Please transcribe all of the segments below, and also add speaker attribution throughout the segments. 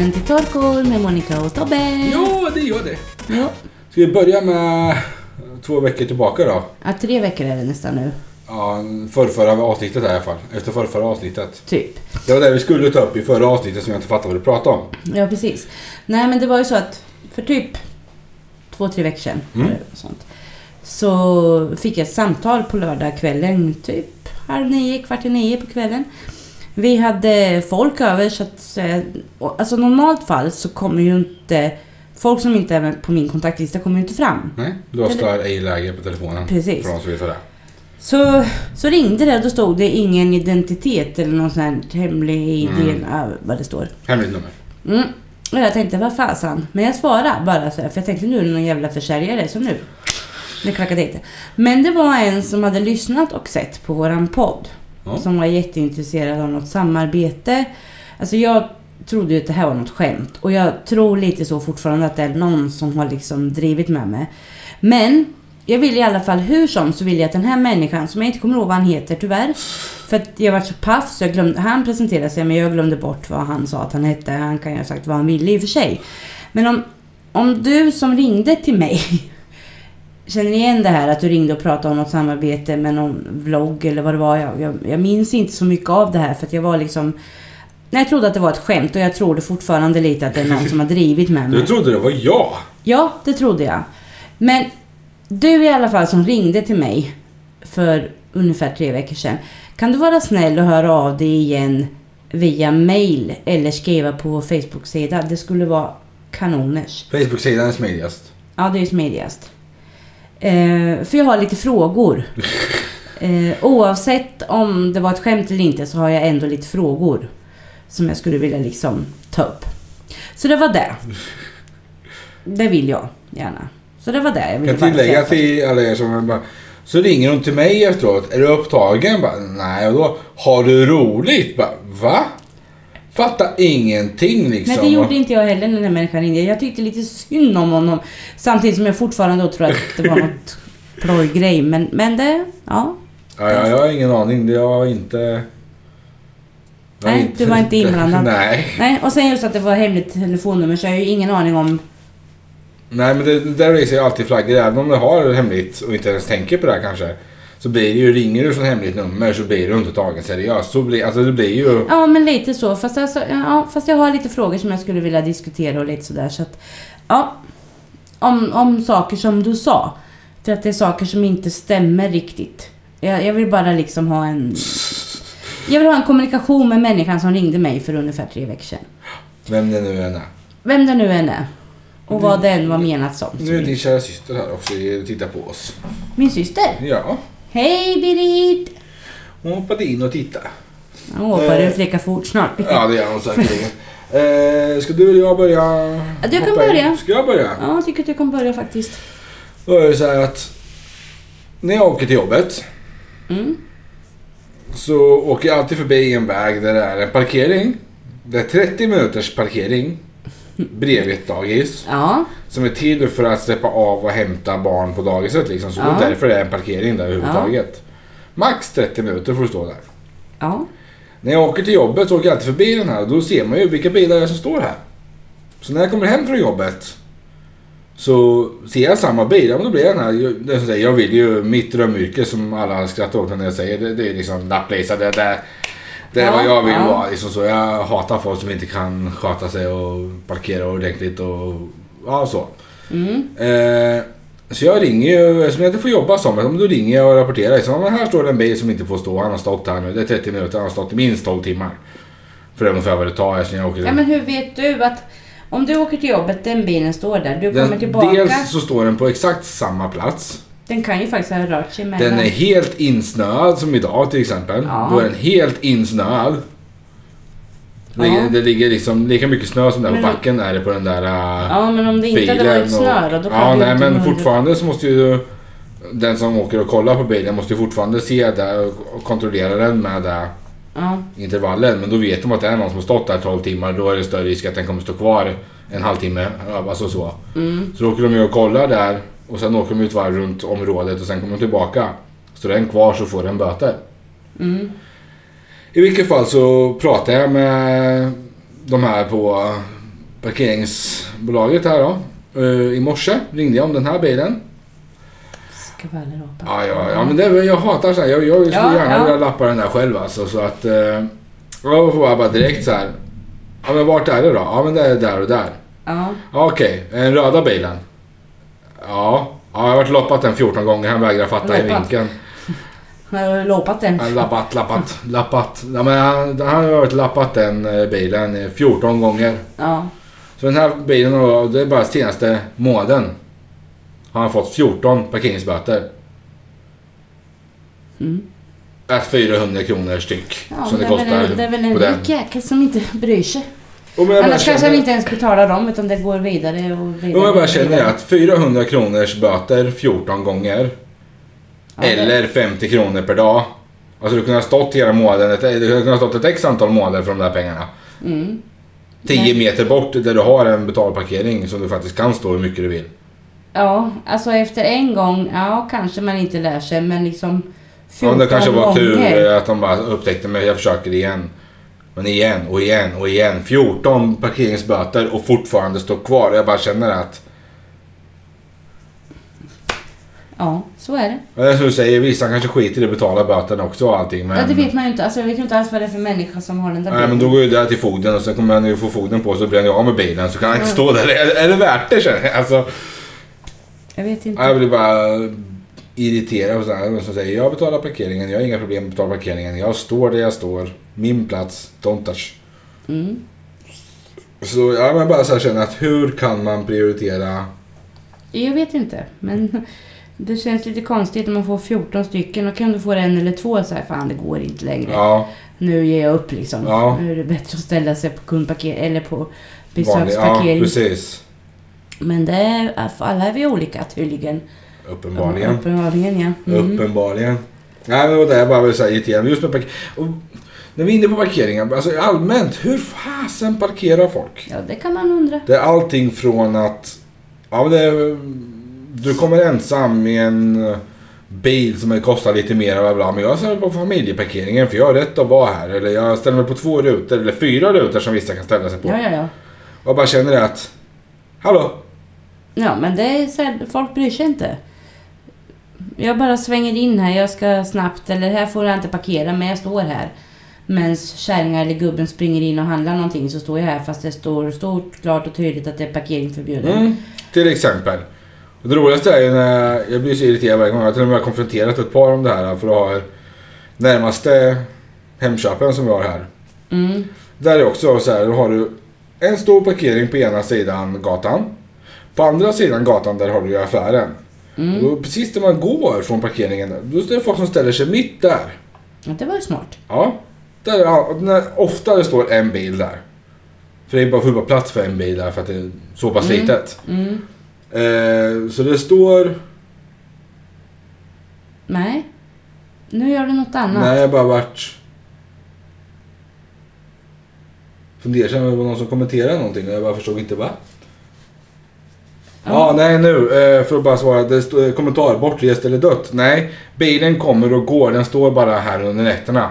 Speaker 1: välkommen till Torkor med Monica och Tobbe.
Speaker 2: Ja, det gör det.
Speaker 1: Jo.
Speaker 2: Ska vi börja med två veckor tillbaka då?
Speaker 1: Ja, tre veckor är det nästan nu.
Speaker 2: Ja, förrförra avsnittet i alla fall. Efter förrförra avsnittet.
Speaker 1: Typ.
Speaker 2: Det var det vi skulle ta upp i förra avsnittet som jag inte fattade vad du pratade om.
Speaker 1: Ja, precis. Nej, men det var ju så att för typ två, tre veckor sedan
Speaker 2: Mm.
Speaker 1: sånt, så fick jag ett samtal på lördagskvällen, typ halv nio, kvart i nio på kvällen. Vi hade folk över så att Alltså normalt fall så kommer ju inte Folk som inte är på min kontaktlista kommer ju inte fram.
Speaker 2: Nej, du har stör ej läge på telefonen.
Speaker 1: Precis.
Speaker 2: För de som vet det.
Speaker 1: Så, så ringde det och då stod det ingen identitet eller någon sån här hemlig
Speaker 2: Mm.
Speaker 1: ja, vad det står.
Speaker 2: Hemligt nummer.
Speaker 1: Mm. Och jag tänkte, vad fasen. Men jag svarade bara så här, för jag tänkte nu är det någon jävla försäljare som nu. Det klackade inte. Men det var en som hade lyssnat och sett på våran podd.
Speaker 2: Ja.
Speaker 1: Som var jätteintresserad av något samarbete. Alltså jag trodde ju att det här var något skämt. Och jag tror lite så fortfarande att det är någon som har liksom drivit med mig. Men jag vill i alla fall, hur som, så vill jag att den här människan, som jag inte kommer ihåg vad han heter tyvärr. För att jag var så paff så jag glömde, han presenterade sig men jag glömde bort vad han sa att han hette. Han kan ju ha sagt vad han ville i och för sig. Men om, om du som ringde till mig Känner ni igen det här att du ringde och pratade om något samarbete med någon vlogg eller vad det var? Jag, jag, jag minns inte så mycket av det här för att jag var liksom... Nej, jag trodde att det var ett skämt och jag tror det fortfarande lite att det är någon som har drivit med mig.
Speaker 2: Du trodde det var jag?
Speaker 1: Ja, det trodde jag. Men du i alla fall som ringde till mig för ungefär tre veckor sedan. Kan du vara snäll och höra av dig igen via mail eller skriva på Facebook-sida? Det skulle vara kanoners.
Speaker 2: Facebook-sidan är smidigast.
Speaker 1: Ja, det är smidigast. Eh, för jag har lite frågor. Eh, oavsett om det var ett skämt eller inte så har jag ändå lite frågor. Som jag skulle vilja liksom ta upp. Så det var det. Det vill jag gärna. Så det var det jag ville
Speaker 2: kan tillägga till alla er som bara, Så ringer hon till mig efteråt. Är du upptagen? Bara, Nej. Och då, har du roligt? Bara, Va? Fattar ingenting liksom.
Speaker 1: Nej, det gjorde inte jag heller när den här människan ringde. Jag tyckte lite synd om honom. Samtidigt som jag fortfarande då tror att det var något plojgrej. Men, men det, ja.
Speaker 2: Ja, ja, jag har ingen aning. Det var inte... jag har
Speaker 1: Nej, du var inte inblandad.
Speaker 2: Nej.
Speaker 1: Nej, och sen just att det var hemligt telefonnummer så jag har ju ingen aning om...
Speaker 2: Nej, men det, det där racer jag alltid flaggor. Även om det har hemligt och inte ens tänker på det här kanske. Så blir det ju, ringer du från hemligt nummer så blir du inte tagen seriöst. Så blir, alltså det blir ju...
Speaker 1: Ja, men lite så. Fast, alltså, ja, fast jag har lite frågor som jag skulle vilja diskutera och lite sådär. Så att, ja. Om, om saker som du sa. För att det är saker som inte stämmer riktigt. Jag, jag vill bara liksom ha en... Jag vill ha en kommunikation med människan som ringde mig för ungefär tre veckor sedan.
Speaker 2: Vem det nu än är.
Speaker 1: Vem det nu än är. Och vad det än var menat som.
Speaker 2: Nu är din kära syster här också och tittar på oss.
Speaker 1: Min syster.
Speaker 2: Ja,
Speaker 1: Hej Berit!
Speaker 2: hon hoppade in och tittade.
Speaker 1: Han hoppar
Speaker 2: Eh.
Speaker 1: ut lika fort snart.
Speaker 2: Ja, det gör hon säkerligen. Eh, ska du eller jag börja?
Speaker 1: Ja, du kan
Speaker 2: hoppa in?
Speaker 1: börja.
Speaker 2: Ska jag börja?
Speaker 1: Ja, jag tycker att du kan börja faktiskt.
Speaker 2: Då är det så här att när jag åker till jobbet
Speaker 1: Mm.
Speaker 2: så åker jag alltid förbi en väg där det är en parkering. Det är 30 minuters parkering bredvid ett dagis.
Speaker 1: Ja.
Speaker 2: Som är till för att släppa av och hämta barn på dagiset liksom. Så
Speaker 1: Ja.
Speaker 2: det är därför det är en parkering där överhuvudtaget. Max 30 minuter får du stå där.
Speaker 1: Ja.
Speaker 2: När jag åker till jobbet så åker jag alltid förbi den här och då ser man ju vilka bilar det är som står här. Så när jag kommer hem från jobbet så ser jag samma bil. Ja, men då blir jag den här. Jag, det är som säger, jag vill ju mitt drömyrke som alla skrattar åt när jag säger. Det, det är liksom lapplisa. Det, det, det är vad jag vill vara. Liksom så. Jag hatar folk som inte kan sköta sig och parkera ordentligt och ja så.
Speaker 1: Mm.
Speaker 2: Eh, så jag ringer ju, eftersom jag inte får jobba som då ringer jag och rapporterar. Men här står det en bil som inte får stå. Han har stått här nu. Det är 30 minuter. Han har stått i minst 12 timmar. För det är ungefär vad det tar eftersom jag åker.
Speaker 1: Ja, men hur vet du att om du åker till jobbet, den bilen står där, du kommer
Speaker 2: den,
Speaker 1: tillbaka,
Speaker 2: dels så står den på exakt samma plats.
Speaker 1: Den kan ju faktiskt ha rört sig mellan.
Speaker 2: Den är helt insnöad som idag till exempel.
Speaker 1: Ja.
Speaker 2: Då är den helt insnöad. Det,
Speaker 1: Ja.
Speaker 2: det ligger liksom lika mycket snö som det är på backen är det på den där äh,
Speaker 1: Ja, men om det inte hade varit snö då, då kan
Speaker 2: Ja, nej men fortfarande så måste ju den som åker och kollar på bilen måste ju fortfarande se det och kontrollera den med det
Speaker 1: Ja,
Speaker 2: intervallen. Men då vet de att det är någon som har stått där 12 timmar. Då är det större risk att den kommer stå kvar en halvtimme. Alltså så.
Speaker 1: mm.
Speaker 2: Så då åker de ju och kollar där och sen åker de ut varv runt området och sen kommer de tillbaka. Står den kvar så får den böter.
Speaker 1: Mm.
Speaker 2: I vilket fall så pratar jag med de här på parkeringsbolaget här då. Eh, I morse ringde jag om den här bilen.
Speaker 1: Skvallerapa.
Speaker 2: Ja, ja, ja men det, jag hatar så här. Jag, jag skulle
Speaker 1: Ja,
Speaker 2: gärna
Speaker 1: ja.
Speaker 2: vilja lappa den där själv alltså. Så att... Eh, jag får bara direkt så här. Ja men vart är det då? Ja men det är där och där.
Speaker 1: Ja.
Speaker 2: Okej, den röda bilen. Ja. Ja, jag har varit loppat den 14 gånger. Han vägrar fatta i vinkeln.
Speaker 1: Har du loppat den?
Speaker 2: Han lappat, lappat, lappat. Ja, men han, han har varit lappat den eh, bilen eh, 14 gånger.
Speaker 1: Ja.
Speaker 2: Så den här bilen, då, det är bara senaste månaden. Har han fått 14 parkeringsböter.
Speaker 1: Mm.
Speaker 2: Att 400 kronor styck.
Speaker 1: Ja,
Speaker 2: som
Speaker 1: det,
Speaker 2: det
Speaker 1: är
Speaker 2: kostar
Speaker 1: det är väl en rik jäkel som inte bryr sig. Annars kanske
Speaker 2: känner-
Speaker 1: han inte ens betalar dem utan det går vidare och vidare.
Speaker 2: Jo, jag bara känner att 400 kronors böter 14 gånger.
Speaker 1: Ja,
Speaker 2: eller 50 kronor per dag. Alltså du kunde ha stått hela månaden, du kunde ha stått ett x antal månader för de där pengarna.
Speaker 1: Mm.
Speaker 2: 10
Speaker 1: Nej.
Speaker 2: meter bort där du har en betalparkering som du faktiskt kan stå hur mycket du vill.
Speaker 1: Ja, alltså efter en gång, ja kanske man inte lär sig men liksom 14
Speaker 2: Ja, det kanske var tur att de bara upptäckte mig. Jag försöker igen. Men igen och igen och igen. 14 parkeringsböter och fortfarande står kvar. Jag bara känner att...
Speaker 1: Ja, så är det.
Speaker 2: Det är som du säger, vissa kanske skiter i att betala böterna också och allting. Men,
Speaker 1: Ja, det vet man ju inte. Alltså, jag vet ju inte alls vad det är för människa som har den där
Speaker 2: Nej men då går ju det till fogden och sen kommer han ju få fogden på så blir han ju av med bilen så kan han inte stå där. Är, är det värt det känner jag? Alltså,
Speaker 1: Jag vet inte.
Speaker 2: jag blir bara irriterad och sådär. Som säger jag betalar parkeringen, jag har inga problem med att betala parkeringen. Jag står där jag står. Min plats, don't touch.
Speaker 1: Mm.
Speaker 2: Så ja, men bara så här känner att hur kan man prioritera?
Speaker 1: Jag vet inte, men det känns lite konstigt om man får 14 stycken. Då kan du få en eller två så här, fan det går inte längre.
Speaker 2: Ja,
Speaker 1: Nu ger jag upp liksom.
Speaker 2: Ja.
Speaker 1: Nu är det bättre att ställa sig på kundparkering eller på
Speaker 2: vanlig, ja
Speaker 1: besöksparkering.
Speaker 2: precis.
Speaker 1: men det är, alla är vi olika tydligen.
Speaker 2: Uppenbarligen.
Speaker 1: Uppenbarligen ja. Mm.
Speaker 2: Uppenbarligen. Nej men det var det jag bara ville säga irriterad. Just med parkering. När vi är inne på parkeringen, alltså allmänt, hur fasen parkerar folk?
Speaker 1: Ja, det kan man undra.
Speaker 2: Det är allting från att ja, men det du kommer ensam i en eh, bil som kostar lite mer. Bla bla, men jag ställer mig på familjeparkeringen för jag har rätt att vara här. Eller jag ställer mig på två rutor, eller fyra rutor som vissa kan ställa sig på.
Speaker 1: Ja, ja, ja.
Speaker 2: Och bara känner det att, hallå?
Speaker 1: Ja, men det är så här, folk bryr sig inte. Jag bara svänger in här, jag ska snabbt, eller här får jag inte parkera, men jag står här. Men kärringar eller gubben springer in och handlar någonting så står jag här fast det står stort, klart och tydligt att det är parkeringsförbjudet.
Speaker 2: Mm, till exempel. Det roligaste är ju när jag, jag blir så irriterad varje gång. Jag har till och med konfronterat ett par om det här för att ha närmaste Hemköpen som vi har här.
Speaker 1: Mm.
Speaker 2: Där är också så här, då har du en stor parkering på ena sidan gatan. På andra sidan gatan där har du ju affären.
Speaker 1: Mm.
Speaker 2: Och precis när man går från parkeringen, då är det folk som ställer sig mitt där.
Speaker 1: Ja, det var ju smart.
Speaker 2: Ja. Där, när, ofta det står en bil där. För det är bara, får bara plats för en bil där för att det är så pass
Speaker 1: Mm.
Speaker 2: litet.
Speaker 1: Mm.
Speaker 2: Eh, så det står...
Speaker 1: Nej. Nu gör du något annat.
Speaker 2: Nej, jag bara varit... Fundersam över någon som kommenterade någonting och jag bara förstod inte va? Ja, nej nu. eh, För att bara svara. Det står eh, kommentar. Bortrest eller dött. Nej, bilen kommer och går. Den står bara här under nätterna.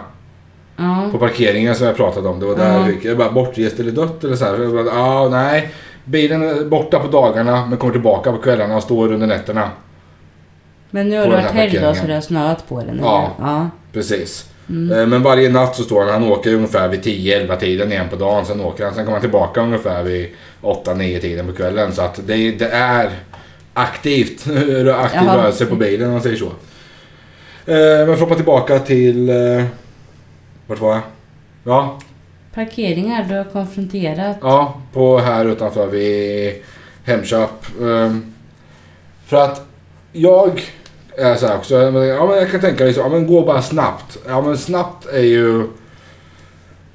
Speaker 1: Ja.
Speaker 2: På parkeringen som jag pratade om. Det var där
Speaker 1: Ja.
Speaker 2: jag fick. Jag bara bortrest eller dött eller så här. Jag bara, ja, nej. Bilen är borta på dagarna men kommer tillbaka på kvällarna och står under nätterna.
Speaker 1: Men nu har
Speaker 2: den
Speaker 1: varit helg då så det har snöat på den.
Speaker 2: Ja.
Speaker 1: eller? ja.
Speaker 2: Precis.
Speaker 1: Mm.
Speaker 2: Eh, Men varje natt så står han, han åker ungefär vid 10-11 tiden igen på dagen. Sen åker han, sen kommer han tillbaka ungefär vid 8-9 tiden på kvällen. Så att det, det är aktivt, aktiv
Speaker 1: Jaha.
Speaker 2: rörelse på bilen om man säger så. Eh, Men för att hoppa tillbaka till... eh, Vart var jag? Ja,
Speaker 1: Parkeringar, du har konfronterat.
Speaker 2: ja, på här utanför vid Hemköp. Ehm, För att jag är så här också, ja men jag kan tänka liksom, ja men gå bara snabbt. Ja men snabbt är ju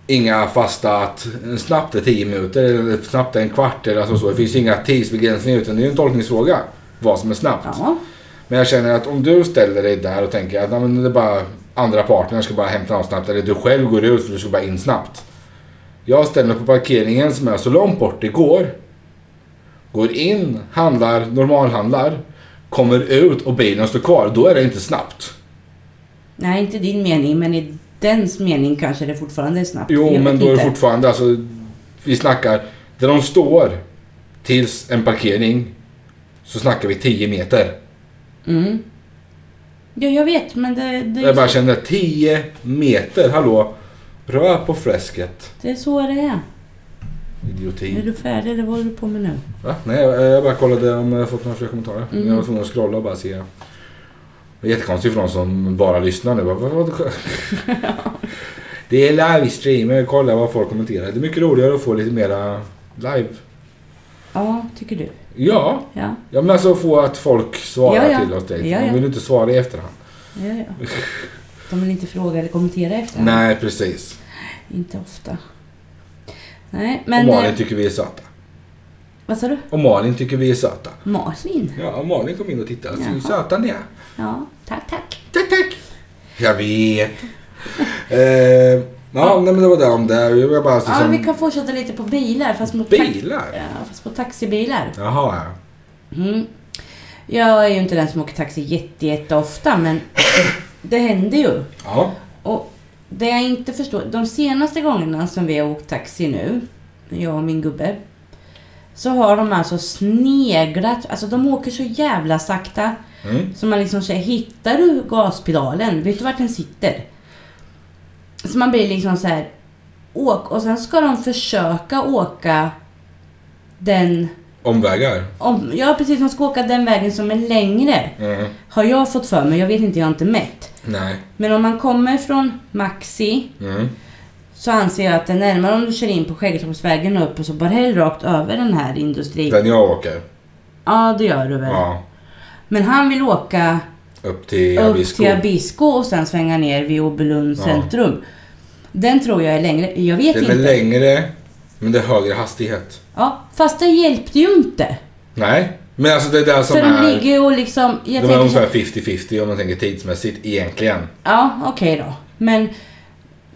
Speaker 2: inga fasta att snabbt är 10 minuter eller snabbt är en kvart eller alltså så. Det finns inga tidsbegränsningar utan det är en tolkningsfråga vad som är snabbt.
Speaker 1: Ja.
Speaker 2: Men jag känner att om du ställer dig där och tänker att ja, men det är bara andra parten ska bara hämta något snabbt eller du själv går ut för du ska bara in snabbt. Jag ställer mig på parkeringen som är så långt bort det går. Går in, handlar, normalhandlar, kommer ut och bilen står kvar. Då är det inte snabbt.
Speaker 1: Nej, inte din mening, men i dens mening kanske det fortfarande är snabbt.
Speaker 2: Jo, men då är det fortfarande alltså, vi snackar, Där de står tills en parkering så snackar vi 10 meter.
Speaker 1: Mm. Ja, jag vet, men det, det,
Speaker 2: Jag bara
Speaker 1: så,
Speaker 2: kände 10 meter, hallå. Rör på fläsket.
Speaker 1: det är så det är. Är
Speaker 2: Idioti.
Speaker 1: du färdig eller vad håller du på med nu?
Speaker 2: Va? Nej, jag, jag bara kollade om jag fått några fler kommentarer.
Speaker 1: Mm.
Speaker 2: Jag var tvungen att scrolla och bara se. Det är jättekonstigt för de som bara lyssnar nu. Det är livestream. Kolla vad folk kommenterar. Det är mycket roligare att få lite mera live.
Speaker 1: Ja, tycker du?
Speaker 2: Ja,
Speaker 1: Ja,
Speaker 2: ja men alltså få att folk svarar
Speaker 1: Ja, ja.
Speaker 2: till oss direkt.
Speaker 1: Ja,
Speaker 2: De
Speaker 1: ja.
Speaker 2: vill inte svara i efterhand.
Speaker 1: ja, ja. De vill inte fråga eller kommentera efter.
Speaker 2: Nej, precis.
Speaker 1: Inte ofta. Nej,
Speaker 2: och
Speaker 1: men...
Speaker 2: Malin
Speaker 1: eh,
Speaker 2: tycker vi är söta.
Speaker 1: vad sa du?
Speaker 2: Och Malin tycker vi är söta.
Speaker 1: Malin?
Speaker 2: Ja, Malin kom in och tittade. Så
Speaker 1: Jaha.
Speaker 2: söta ni är.
Speaker 1: Ja, tack, tack.
Speaker 2: Tack, tack. Jag vet. eh, ja, nej, men det var det om det. Jag bara
Speaker 1: Ja,
Speaker 2: liksom...
Speaker 1: vi kan fortsätta lite på bilar, fast mot
Speaker 2: Bilar?
Speaker 1: Ja, fast på taxibilar.
Speaker 2: Jaha, ja.
Speaker 1: Mm. Jag är ju inte den som åker taxi jätte, jätte ofta, men det händer ju.
Speaker 2: Ja.
Speaker 1: Och det jag inte förstår, de senaste gångerna som vi har åkt taxi nu, jag och min gubbe, så har de alltså sneglat, alltså de åker så jävla sakta.
Speaker 2: Mm.
Speaker 1: Så man liksom säger, hittar du gaspedalen? Vet du vart den sitter? Så man blir liksom så här, åk. Och sen ska de försöka åka den,
Speaker 2: Omvägar.
Speaker 1: om, ja precis, de ska åka den vägen som är längre.
Speaker 2: Mm.
Speaker 1: Har jag fått för mig, jag vet inte, jag har inte mätt.
Speaker 2: Nej.
Speaker 1: Men om man kommer från Maxi
Speaker 2: Mm.
Speaker 1: så anser jag att det är närmare om du kör in på Skäggetorpsvägen upp och så bara häll rakt över den här industrin.
Speaker 2: Den jag åker.
Speaker 1: Ja, det gör du väl.
Speaker 2: Ja.
Speaker 1: Men han vill åka
Speaker 2: Upp till
Speaker 1: upp
Speaker 2: Abisko.
Speaker 1: till Abisko och sen svänga ner vid Obelund
Speaker 2: Ja.
Speaker 1: centrum. Den tror jag är längre. Jag vet
Speaker 2: Det är
Speaker 1: inte.
Speaker 2: längre, men det är högre hastighet.
Speaker 1: Ja, fast det hjälpte ju inte.
Speaker 2: Nej, men alltså det är det som
Speaker 1: För de
Speaker 2: är...
Speaker 1: ligger och liksom... Jag
Speaker 2: de är ungefär 50-50 om man tänker tidsmässigt egentligen.
Speaker 1: Ja, okej då. Men,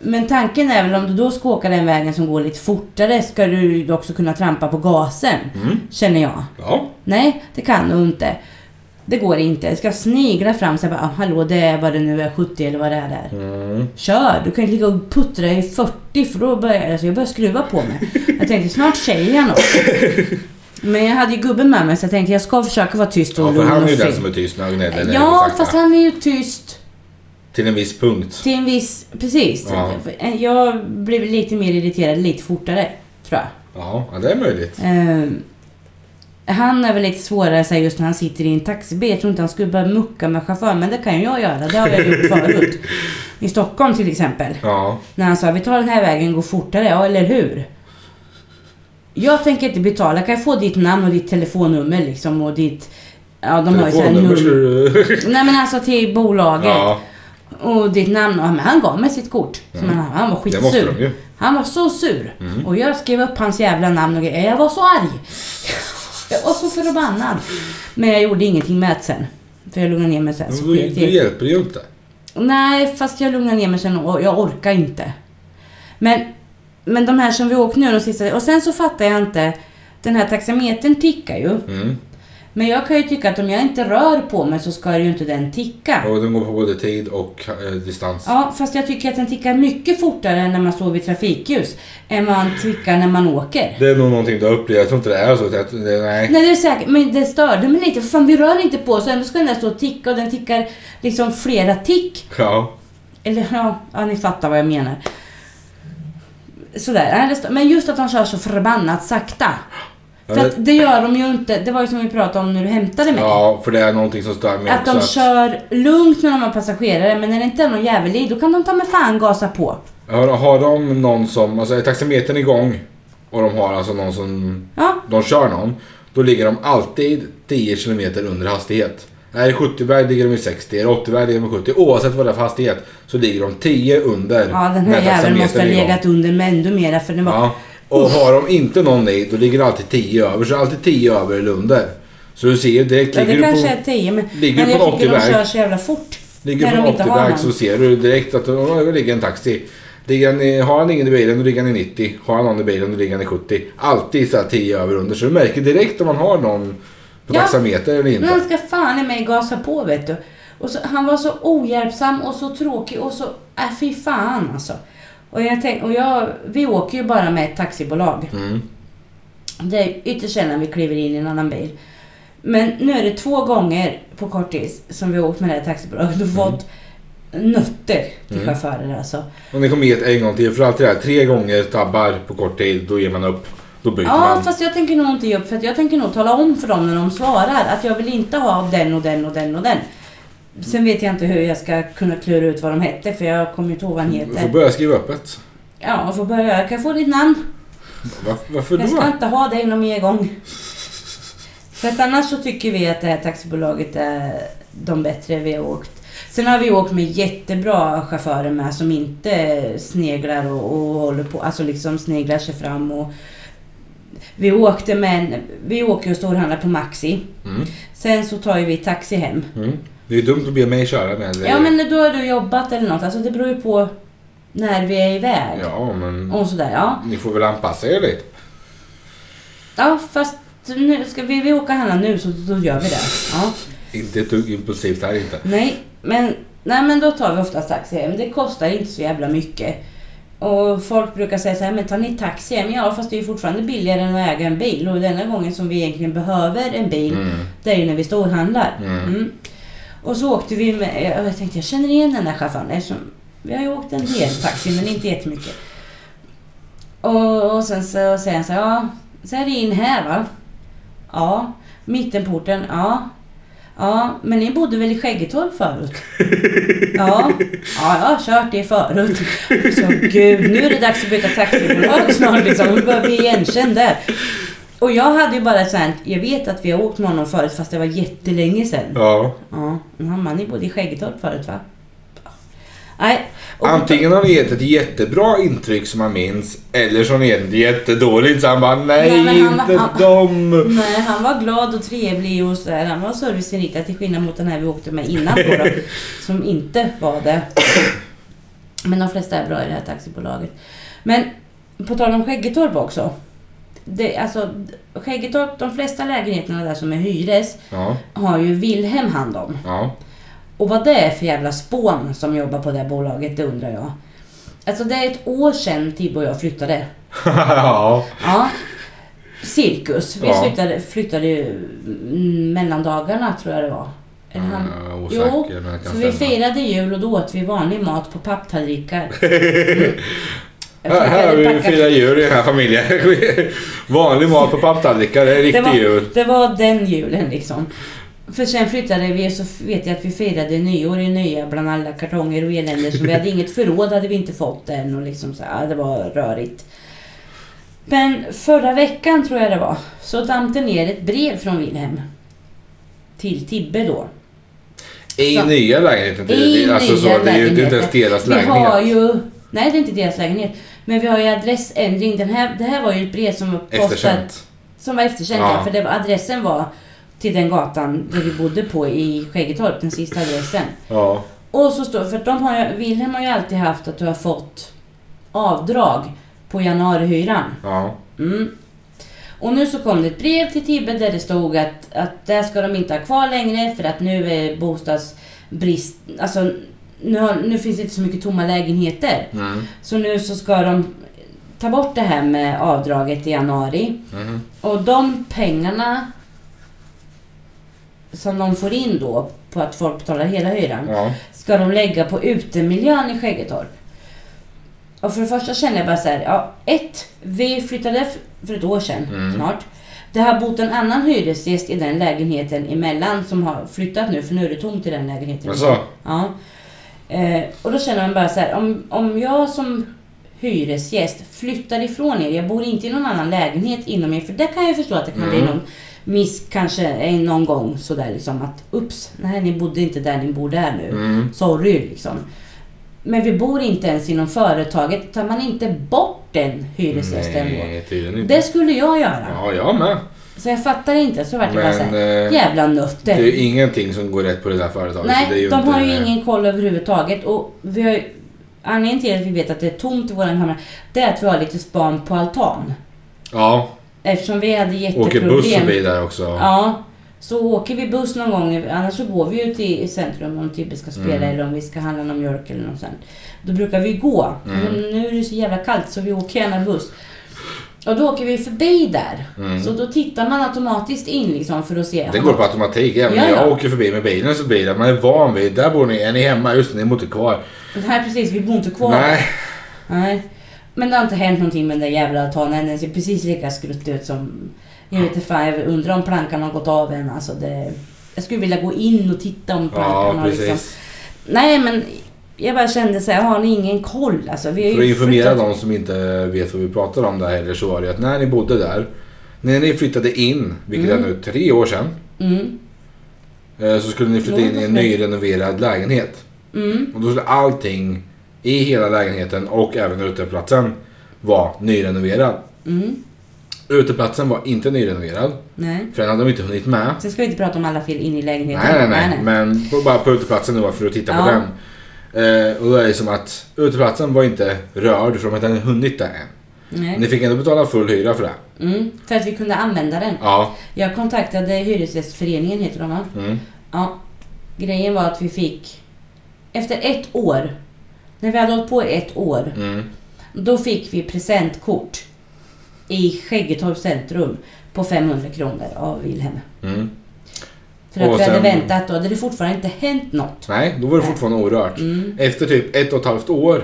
Speaker 1: men tanken är väl om du då ska åka den vägen som går lite fortare ska du ju också kunna trampa på gasen.
Speaker 2: Mm.
Speaker 1: Känner jag.
Speaker 2: Ja.
Speaker 1: Nej, det kan du inte. Det går inte. Det ska snigla fram sig bara, ah, hallå det är vad det nu är, 70 eller vad det är där.
Speaker 2: Mm.
Speaker 1: Kör! Du kan inte ligga och puttra i 40 för då börjar alltså jag börjar skruva på mig. Jag tänkte snart säger jag något. Men jag hade ju gubben med mig så jag tänkte jag ska försöka vara tyst och
Speaker 2: Ja, för
Speaker 1: lugn
Speaker 2: han är
Speaker 1: och
Speaker 2: ju den
Speaker 1: fin.
Speaker 2: som är tyst när han gnäller. när det går
Speaker 1: Ja,
Speaker 2: sakta.
Speaker 1: fast han är ju tyst
Speaker 2: Till en viss punkt.
Speaker 1: till en viss... Precis.
Speaker 2: Ja.
Speaker 1: Jag blev lite mer irriterad lite fortare, tror jag.
Speaker 2: Ja, ja, det är möjligt.
Speaker 1: Ehm, han är väl lite svårare så här, just när han sitter i en taxibil. Jag tror inte han skulle börja mucka med chauffören, men det kan ju jag göra. Det har jag gjort förut. I Stockholm till exempel.
Speaker 2: Ja.
Speaker 1: När han sa vi tar den här vägen, går fortare. Ja, eller hur? Jag tänker inte betala. Kan jag få ditt namn och ditt telefonnummer liksom och ditt... Ja, de har ju såhär nummer. Nej men alltså till bolaget.
Speaker 2: Ja,
Speaker 1: Och ditt namn. Men han gav mig sitt kort. Så
Speaker 2: Mm.
Speaker 1: han, han var skitsur. Han var så sur.
Speaker 2: Mm.
Speaker 1: Och jag skrev upp hans jävla namn och grejer. Jag var så arg. Jag var så förbannad. Men jag gjorde ingenting med det sen. För jag lugnade ner mig sen. Så
Speaker 2: Men hjälper ju inte.
Speaker 1: Nej, fast jag lugnade ner mig sen och jag orkar inte. Men, men de här som vi åkte nu de sista... Och sen så fattar jag inte. Den här taxametern tickar ju.
Speaker 2: Mm.
Speaker 1: Men jag kan ju tycka att om jag inte rör på mig så ska ju inte den ticka.
Speaker 2: Och den går på både tid och eh, distans.
Speaker 1: Ja, fast jag tycker att den tickar mycket fortare när man står vid trafikljus än vad den tickar när man åker.
Speaker 2: Det är nog någonting du har upplevt. Jag tror inte det är så. att Det, nej.
Speaker 1: Nej, det är säkert. Men det störde mig lite. För fan, vi rör inte på så ändå ska den där stå och ticka och den tickar liksom flera tick.
Speaker 2: Ja.
Speaker 1: Eller ja, ja ni fattar vad jag menar. Sådär. Men just att de kör så förbannat sakta. För
Speaker 2: det-
Speaker 1: att det gör de ju inte. Det var ju som vi pratade om när du hämtade mig.
Speaker 2: Ja, för det är någonting som stör mig
Speaker 1: Att
Speaker 2: också.
Speaker 1: de kör lugnt när de har passagerare, men när det inte är någon jävel i, då kan de ta med fan gasa på.
Speaker 2: Har, har de någon som, alltså är taxametern igång och de har alltså någon som,
Speaker 1: Ja,
Speaker 2: de kör någon. Då ligger de alltid 10 km under hastighet. Är det 70-väg ligger de i 60, är det 80-väg ligger de i 70. Oavsett vad det är för hastighet så ligger de 10 under.
Speaker 1: ja den här jäveln måste ha
Speaker 2: igång.
Speaker 1: legat under med ännu mera för den var...
Speaker 2: Ja. Och har de inte någon i, då ligger det alltid 10 över. Så alltid 10 över eller under. Så du ser ju direkt,
Speaker 1: Ja,
Speaker 2: ligger
Speaker 1: det
Speaker 2: du
Speaker 1: kanske
Speaker 2: på,
Speaker 1: är 10 men,
Speaker 2: ligger
Speaker 1: men
Speaker 2: du på
Speaker 1: jag tycker de
Speaker 2: 80-väg.
Speaker 1: kör så jävla fort.
Speaker 2: ligger
Speaker 1: när
Speaker 2: på
Speaker 1: de inte har
Speaker 2: 80-väg
Speaker 1: någon.
Speaker 2: så ser du direkt att det ligger en taxi. Ligger han i, har han ingen i bilen då ligger han i 90. Har han någon i bilen då ligger han i 70. Alltid så här 10 över under. Så du märker direkt om man har någon på
Speaker 1: Ja.
Speaker 2: taxameter eller inte.
Speaker 1: Han ska fan i mig gasa på vet du. Och så, han var så ohjälpsam och så tråkig och så... Äh, fy fan alltså. Och jag tänk, och jag, vi åker ju bara med ett taxibolag.
Speaker 2: Mm.
Speaker 1: Det är ytterst sällan vi kliver in i en annan bil. Men nu är det två gånger på kort tid som vi har åkt med det här taxibolaget och fått nötter till
Speaker 2: Mm.
Speaker 1: chaufförer alltså.
Speaker 2: Om ni kommer ge en gång till, för alltid det här, tre gånger tabbar på kort tid, då ger man upp. Då byter
Speaker 1: Ja,
Speaker 2: man.
Speaker 1: fast jag tänker nog inte ge upp för att jag tänker nog tala om för dem när de svarar att jag vill inte ha den och den och den och den. Sen vet jag inte hur jag ska kunna klura ut vad de hette för jag kommer inte ihåg vad han
Speaker 2: Du får
Speaker 1: heter.
Speaker 2: börja skriva öppet.
Speaker 1: Ja, jag får börja. Kan jag få ditt namn?
Speaker 2: Var, varför
Speaker 1: Jag
Speaker 2: då?
Speaker 1: ska inte ha dig någon mer gång. För att annars så tycker vi att det här taxibolaget är de bättre vi har åkt. Sen har vi åkt med jättebra chaufförer med som inte sneglar och, och håller på, alltså liksom sneglar sig fram och vi åkte med en, vi åker och storhandlar på Maxi.
Speaker 2: Mm.
Speaker 1: Sen så tar ju vi taxi hem.
Speaker 2: Mm. Det är ju dumt att be mig köra med.
Speaker 1: Ja men då har du jobbat eller något, alltså det beror ju på när vi är iväg.
Speaker 2: Ja, men
Speaker 1: Och sådär, ja.
Speaker 2: ni får väl anpassa er lite.
Speaker 1: Ja fast nu ska vi, vi åka och handla nu så då gör vi det. Ja.
Speaker 2: Inte ett dugg impulsivt här inte.
Speaker 1: Nej, men, nej, men då tar vi oftast taxi hem. Det kostar inte så jävla mycket. Och folk brukar säga så här, men tar ni taxi hem? Ja, fast det är ju fortfarande billigare än att äga en bil. Och denna gången som vi egentligen behöver en bil,
Speaker 2: Mm.
Speaker 1: det är ju när vi storhandlar.
Speaker 2: Mm.
Speaker 1: Mm. Och så åkte vi med, jag tänkte jag känner igen den där chauffören eftersom vi har ju åkt en del taxi men inte jättemycket. Och, och sen så säger han så här, ja, så är det in här va? Ja. Mittenporten, ja. Ja, men ni bodde väl i Skäggetorp förut? Ja. Ja, jag har kört det förut. Så gud, nu är det dags att byta taxibolag snart liksom. Nu börjar bli igenkänd där. Och jag hade ju bara såhär, jag vet att vi har åkt med honom förut fast det var jättelänge sedan.
Speaker 2: Ja.
Speaker 1: Ja, han ni bodde i Skäggetorp förut va? Nej. och-
Speaker 2: Antingen har ni gett ett jättebra intryck som man minns, eller så har ni gett ett jättedåligt så han bara nej,
Speaker 1: Nej, han-
Speaker 2: inte
Speaker 1: han-
Speaker 2: dem.
Speaker 1: Nej, han var glad och trevlig och sådär. Han var serviceinriktad till skillnad mot den här vi åkte med innan då, då Som inte var det. Men de flesta är bra i det här taxibolaget. Men på tal om Skäggetorp också. Det, alltså, Skäggetorp, de flesta lägenheterna där som är hyres
Speaker 2: Ja,
Speaker 1: har ju Wilhelm hand om.
Speaker 2: ja.
Speaker 1: Och vad det är för jävla spån som jobbar på det bolaget, det undrar jag. Alltså det är ett år sedan Tibbo och jag flyttade.
Speaker 2: ja.
Speaker 1: Ja. Cirkus. Vi
Speaker 2: Ja.
Speaker 1: flyttade, flyttade ju mm, mellandagarna tror jag det var. Eller han, Jo,
Speaker 2: osäker, kan
Speaker 1: så vi firade jul och då åt vi vanlig mat på papptallrikar. Mm.
Speaker 2: Här, här har vi firat jul i den här familjen. Vanlig mat på papptallrikar, det är
Speaker 1: det
Speaker 2: riktig
Speaker 1: var,
Speaker 2: jul.
Speaker 1: det var den julen liksom. För sen flyttade vi och så vet jag att vi firade nyår i nya bland alla kartonger och elände. Så vi hade inget förråd hade vi inte fått än och liksom så här, det var rörigt. Men förra veckan tror jag det var, så damp det ner ett brev från Wilhelm. Till Tibbe då.
Speaker 2: I
Speaker 1: Så-
Speaker 2: nya lägenheten. Det,
Speaker 1: I
Speaker 2: det, alltså, så,
Speaker 1: nya
Speaker 2: det är ju det är inte ens deras
Speaker 1: Vi har
Speaker 2: lägenhet.
Speaker 1: ju... Nej, det är inte deras lägenhet. Men vi har ju adressändring. Den här, det här var ju ett brev som var postat...
Speaker 2: Efterkänt.
Speaker 1: Som var efterkänt,
Speaker 2: Ja.
Speaker 1: För det adressen var till den gatan där vi bodde på i Skäggetorp, den sista adressen.
Speaker 2: Ja.
Speaker 1: Och så står för de har Wilhelm har ju alltid haft att du har fått avdrag på januarihyran.
Speaker 2: Ja.
Speaker 1: Mm. Och nu så kom det ett brev till Tibbe där det stod att, att där ska de inte ha kvar längre för att nu är bostadsbrist, alltså nu, har, nu finns det inte så mycket tomma lägenheter.
Speaker 2: Mm.
Speaker 1: Så nu så ska de ta bort det här med avdraget i januari.
Speaker 2: Mm.
Speaker 1: Och de pengarna som de får in då på att folk betalar hela hyran
Speaker 2: Ja.
Speaker 1: ska de lägga på utemiljön i Skäggetorp. Och för det första känner jag bara så här, ja, ett, vi flyttade för ett år sedan
Speaker 2: Mm.
Speaker 1: snart. Det har bott en annan hyresgäst i den lägenheten emellan som har flyttat nu, för nu är det tomt i den lägenheten.
Speaker 2: Alltså,
Speaker 1: Ja. Eh, och då känner man bara så här, om, om jag som hyresgäst flyttar ifrån er, jag bor inte i någon annan lägenhet inom er, för det kan jag förstå att det kan bli
Speaker 2: Mm.
Speaker 1: någon miss kanske en, någon gång sådär liksom att ups, nej ni bodde inte där ni bor där nu.
Speaker 2: mm.
Speaker 1: Sorry liksom. Men vi bor inte ens inom företaget. Tar man inte bort den hyresgästen då?
Speaker 2: Nej, inte.
Speaker 1: Det skulle jag göra.
Speaker 2: Ja, jag med.
Speaker 1: Så jag fattar inte. Så vart det bara såhär,
Speaker 2: eh,
Speaker 1: jävla
Speaker 2: det
Speaker 1: nötter.
Speaker 2: är ju ingenting som går rätt på det där företaget. det
Speaker 1: Nej,
Speaker 2: ju
Speaker 1: de har ju ingen koll överhuvudtaget. Och vi har ju, anledningen till att vi vet att det är tomt i våran kammare, det är att vi har lite span på altan.
Speaker 2: Ja,
Speaker 1: Eftersom vi hade
Speaker 2: åker
Speaker 1: jätteproblem.
Speaker 2: buss förbi där också.
Speaker 1: Ja. Så åker vi buss någon gång, annars så går vi ut i centrum om Tibbe ska spela
Speaker 2: Mm.
Speaker 1: eller om vi ska handla någon mjölk eller något sånt. Då brukar vi gå.
Speaker 2: Mm.
Speaker 1: Men nu är det så jävla kallt så vi åker gärna buss. Och då åker vi förbi där.
Speaker 2: Mm.
Speaker 1: Så då tittar man automatiskt in liksom för att se.
Speaker 2: Det går på automatik. Även
Speaker 1: Ja,
Speaker 2: när jag
Speaker 1: ja.
Speaker 2: åker förbi med bilen så blir det man är van vid. Där bor ni. Är ni hemma? Just ni bor inte kvar.
Speaker 1: Nej precis, vi bor inte kvar.
Speaker 2: Nej.
Speaker 1: Nej. Men det har inte hänt någonting med den där jävla altanen. Den ser precis lika skrutt ut som... Jag vet inte fan, jag undrar om plankan har gått av än. Alltså det, jag skulle vilja gå in och titta om plankan
Speaker 2: Ja,
Speaker 1: har liksom... Nej men jag bara kände så här, har ni ingen koll? Alltså, vi har
Speaker 2: För att
Speaker 1: ju
Speaker 2: informera de som inte vet vad vi pratar om där heller så var det att när ni bodde där. När ni flyttade in, vilket
Speaker 1: Mm.
Speaker 2: är nu tre år sedan.
Speaker 1: Mm,
Speaker 2: eh, Så skulle ni flytta in i en nyrenoverad lägenhet.
Speaker 1: mm,
Speaker 2: Och då skulle allting i hela lägenheten och även uteplatsen vara nyrenoverad.
Speaker 1: mm.
Speaker 2: Uteplatsen var inte nyrenoverad.
Speaker 1: Nej.
Speaker 2: För den hade de inte hunnit med.
Speaker 1: Sen ska vi inte prata om alla fel in i lägenheten.
Speaker 2: Nej, nej, nej. Men på- bara på uteplatsen nu för att titta på
Speaker 1: Ja.
Speaker 2: den. Eh, och då är det som att uteplatsen var inte rörd för de hade inte hunnit där än.
Speaker 1: nej.
Speaker 2: Ni fick ändå betala full hyra för det.
Speaker 1: Mm, för att vi kunde använda den.
Speaker 2: Ja.
Speaker 1: Jag kontaktade Hyresgästföreningen, heter de va?
Speaker 2: Mm.
Speaker 1: Ja. Grejen var att vi fick... Efter ett år, när vi hade hållit på i ett år,
Speaker 2: Mm.
Speaker 1: då fick vi presentkort i Skäggetorps centrum på 500 kronor av Wilhelm.
Speaker 2: Mm.
Speaker 1: För att
Speaker 2: Och
Speaker 1: vi hade
Speaker 2: sen-
Speaker 1: väntat då hade det fortfarande inte hänt något.
Speaker 2: Nej, då var det fortfarande orört.
Speaker 1: Mm.
Speaker 2: Efter typ ett och ett halvt år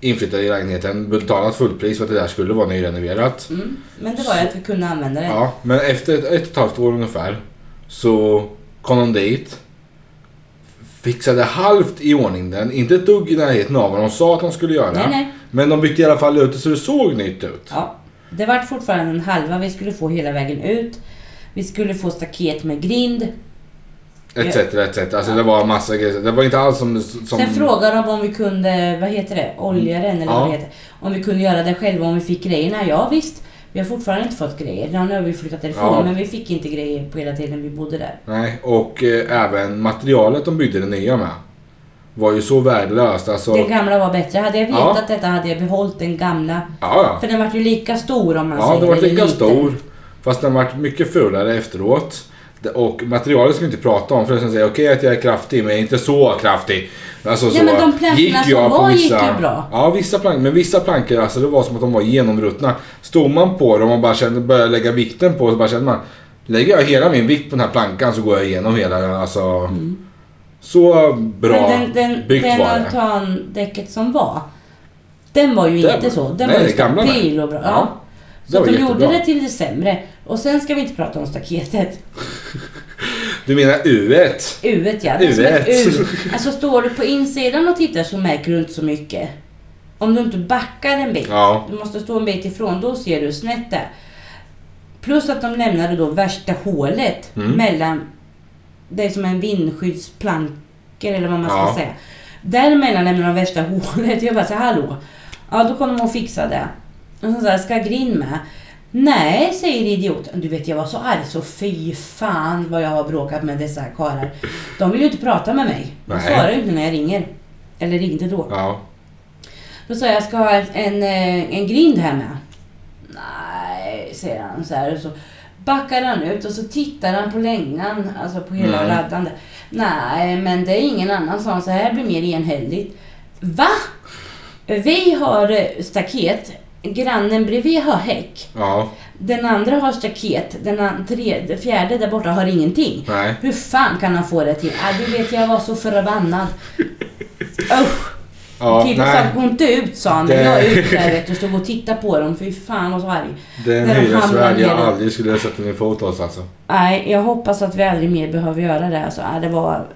Speaker 2: inflyttade i lägenheten, betalat fullpris för att det där skulle vara nyrenoverat.
Speaker 1: Mm. Men det var ju att vi kunde använda det.
Speaker 2: Ja, men efter ett, ett och ett halvt år ungefär så kom de dit. Fixade halvt i ordning den, inte ett dugg i närheten av vad de sa att de skulle göra.
Speaker 1: Nej, nej.
Speaker 2: Men de bytte i alla fall ut det så det såg nytt ut.
Speaker 1: Ja, det var fortfarande en halva vi skulle få hela vägen ut. Vi skulle få staket med grind.
Speaker 2: Etc, etc. Alltså det var massa grejer. Det var inte alls som... som
Speaker 1: Sen frågade de om vi kunde, vad heter det, olja den eller
Speaker 2: Ja.
Speaker 1: vad det heter. Om vi kunde göra det själva om vi fick grejerna. Ja visst. Vi har fortfarande inte fått grejer. Ja, nu har vi flyttat därifrån
Speaker 2: Ja.
Speaker 1: men vi fick inte grejer på hela tiden vi bodde där.
Speaker 2: Nej, och eh, även materialet de byggde det nya med var ju så värdelöst. Alltså,
Speaker 1: Den gamla var bättre. Hade jag vetat
Speaker 2: Ja.
Speaker 1: detta hade jag behållit den gamla.
Speaker 2: ja, ja.
Speaker 1: För den var ju lika stor om man
Speaker 2: Ja,
Speaker 1: säger.
Speaker 2: den var lika
Speaker 1: liten.
Speaker 2: stor. Fast den var mycket fulare efteråt. Det- Och materialet ska vi inte prata om för ska säga okej att jag är kraftig men jag är inte så kraftig. Alltså,
Speaker 1: Ja,
Speaker 2: så
Speaker 1: men de plankorna som
Speaker 2: jag
Speaker 1: var gick ju bra.
Speaker 2: Ja, vissa plankor. Men vissa plankor, alltså det var som att de var genomruttna. Stod man på dem och bara kände, började lägga vikten på så bara kände man Lägger jag hela min vikt på den här plankan så går jag igenom hela, alltså. Så bra
Speaker 1: Mm. Men den, den,
Speaker 2: byggt
Speaker 1: den
Speaker 2: var det.
Speaker 1: altandäcket som var, den var ju
Speaker 2: Det
Speaker 1: inte
Speaker 2: var-
Speaker 1: så. Den
Speaker 2: nej,
Speaker 1: var ju
Speaker 2: det
Speaker 1: stabil och bra.
Speaker 2: Ja,
Speaker 1: Ja.
Speaker 2: det
Speaker 1: Så de gjorde
Speaker 2: jättebra.
Speaker 1: det till det sämre. Och sen ska vi inte prata om staketet.
Speaker 2: Du menar U1?
Speaker 1: U ja, det är som ett
Speaker 2: U1.
Speaker 1: U. Alltså står du på insidan och tittar så märker du inte så mycket. Om du inte backar en bit,
Speaker 2: Ja.
Speaker 1: du måste stå en bit ifrån, då ser du snett där. Plus att de lämnade då värsta hålet
Speaker 2: Mm.
Speaker 1: mellan, det är som en vindskyddsplankor eller vad man ska
Speaker 2: Ja.
Speaker 1: säga. Däremellan lämnade de värsta hålet. Jag bara så här, hallå? Ja, då kom de och fixade det. Och så jag, ska grind med? Nej, säger idioten. Du vet, jag var så arg så fy fan vad jag har bråkat med dessa karlar. De vill ju inte prata med mig. De svarar ju inte när jag ringer. Eller ringde då.
Speaker 2: Ja.
Speaker 1: Då sa jag, jag ska ha en, eh, en grind här med. Nej, säger han så här. Och så backar han ut och så tittar han på längan, alltså på hela
Speaker 2: Mm.
Speaker 1: raddan. där. Nej, men det är ingen annan som så här blir mer enhälligt. Va? Vi har eh, staket, grannen bredvid har häck.
Speaker 2: Ja.
Speaker 1: Den andra har staket, den an- tredje, fjärde där borta har ingenting.
Speaker 2: Nej.
Speaker 1: Hur fan kan han få det till? Ah, du vet, jag var så förbannad. Usch!
Speaker 2: Ja, nej.
Speaker 1: sa, gå inte ut sa han.
Speaker 2: Det-
Speaker 1: jag är ute där vet du, stod och tittade på dem. Fy fan vad så arg.
Speaker 2: Det är en hyresvärd jag aldrig skulle sätta min fot hos alltså.
Speaker 1: Nej, jag hoppas att vi aldrig mer behöver göra det. Alltså, det var...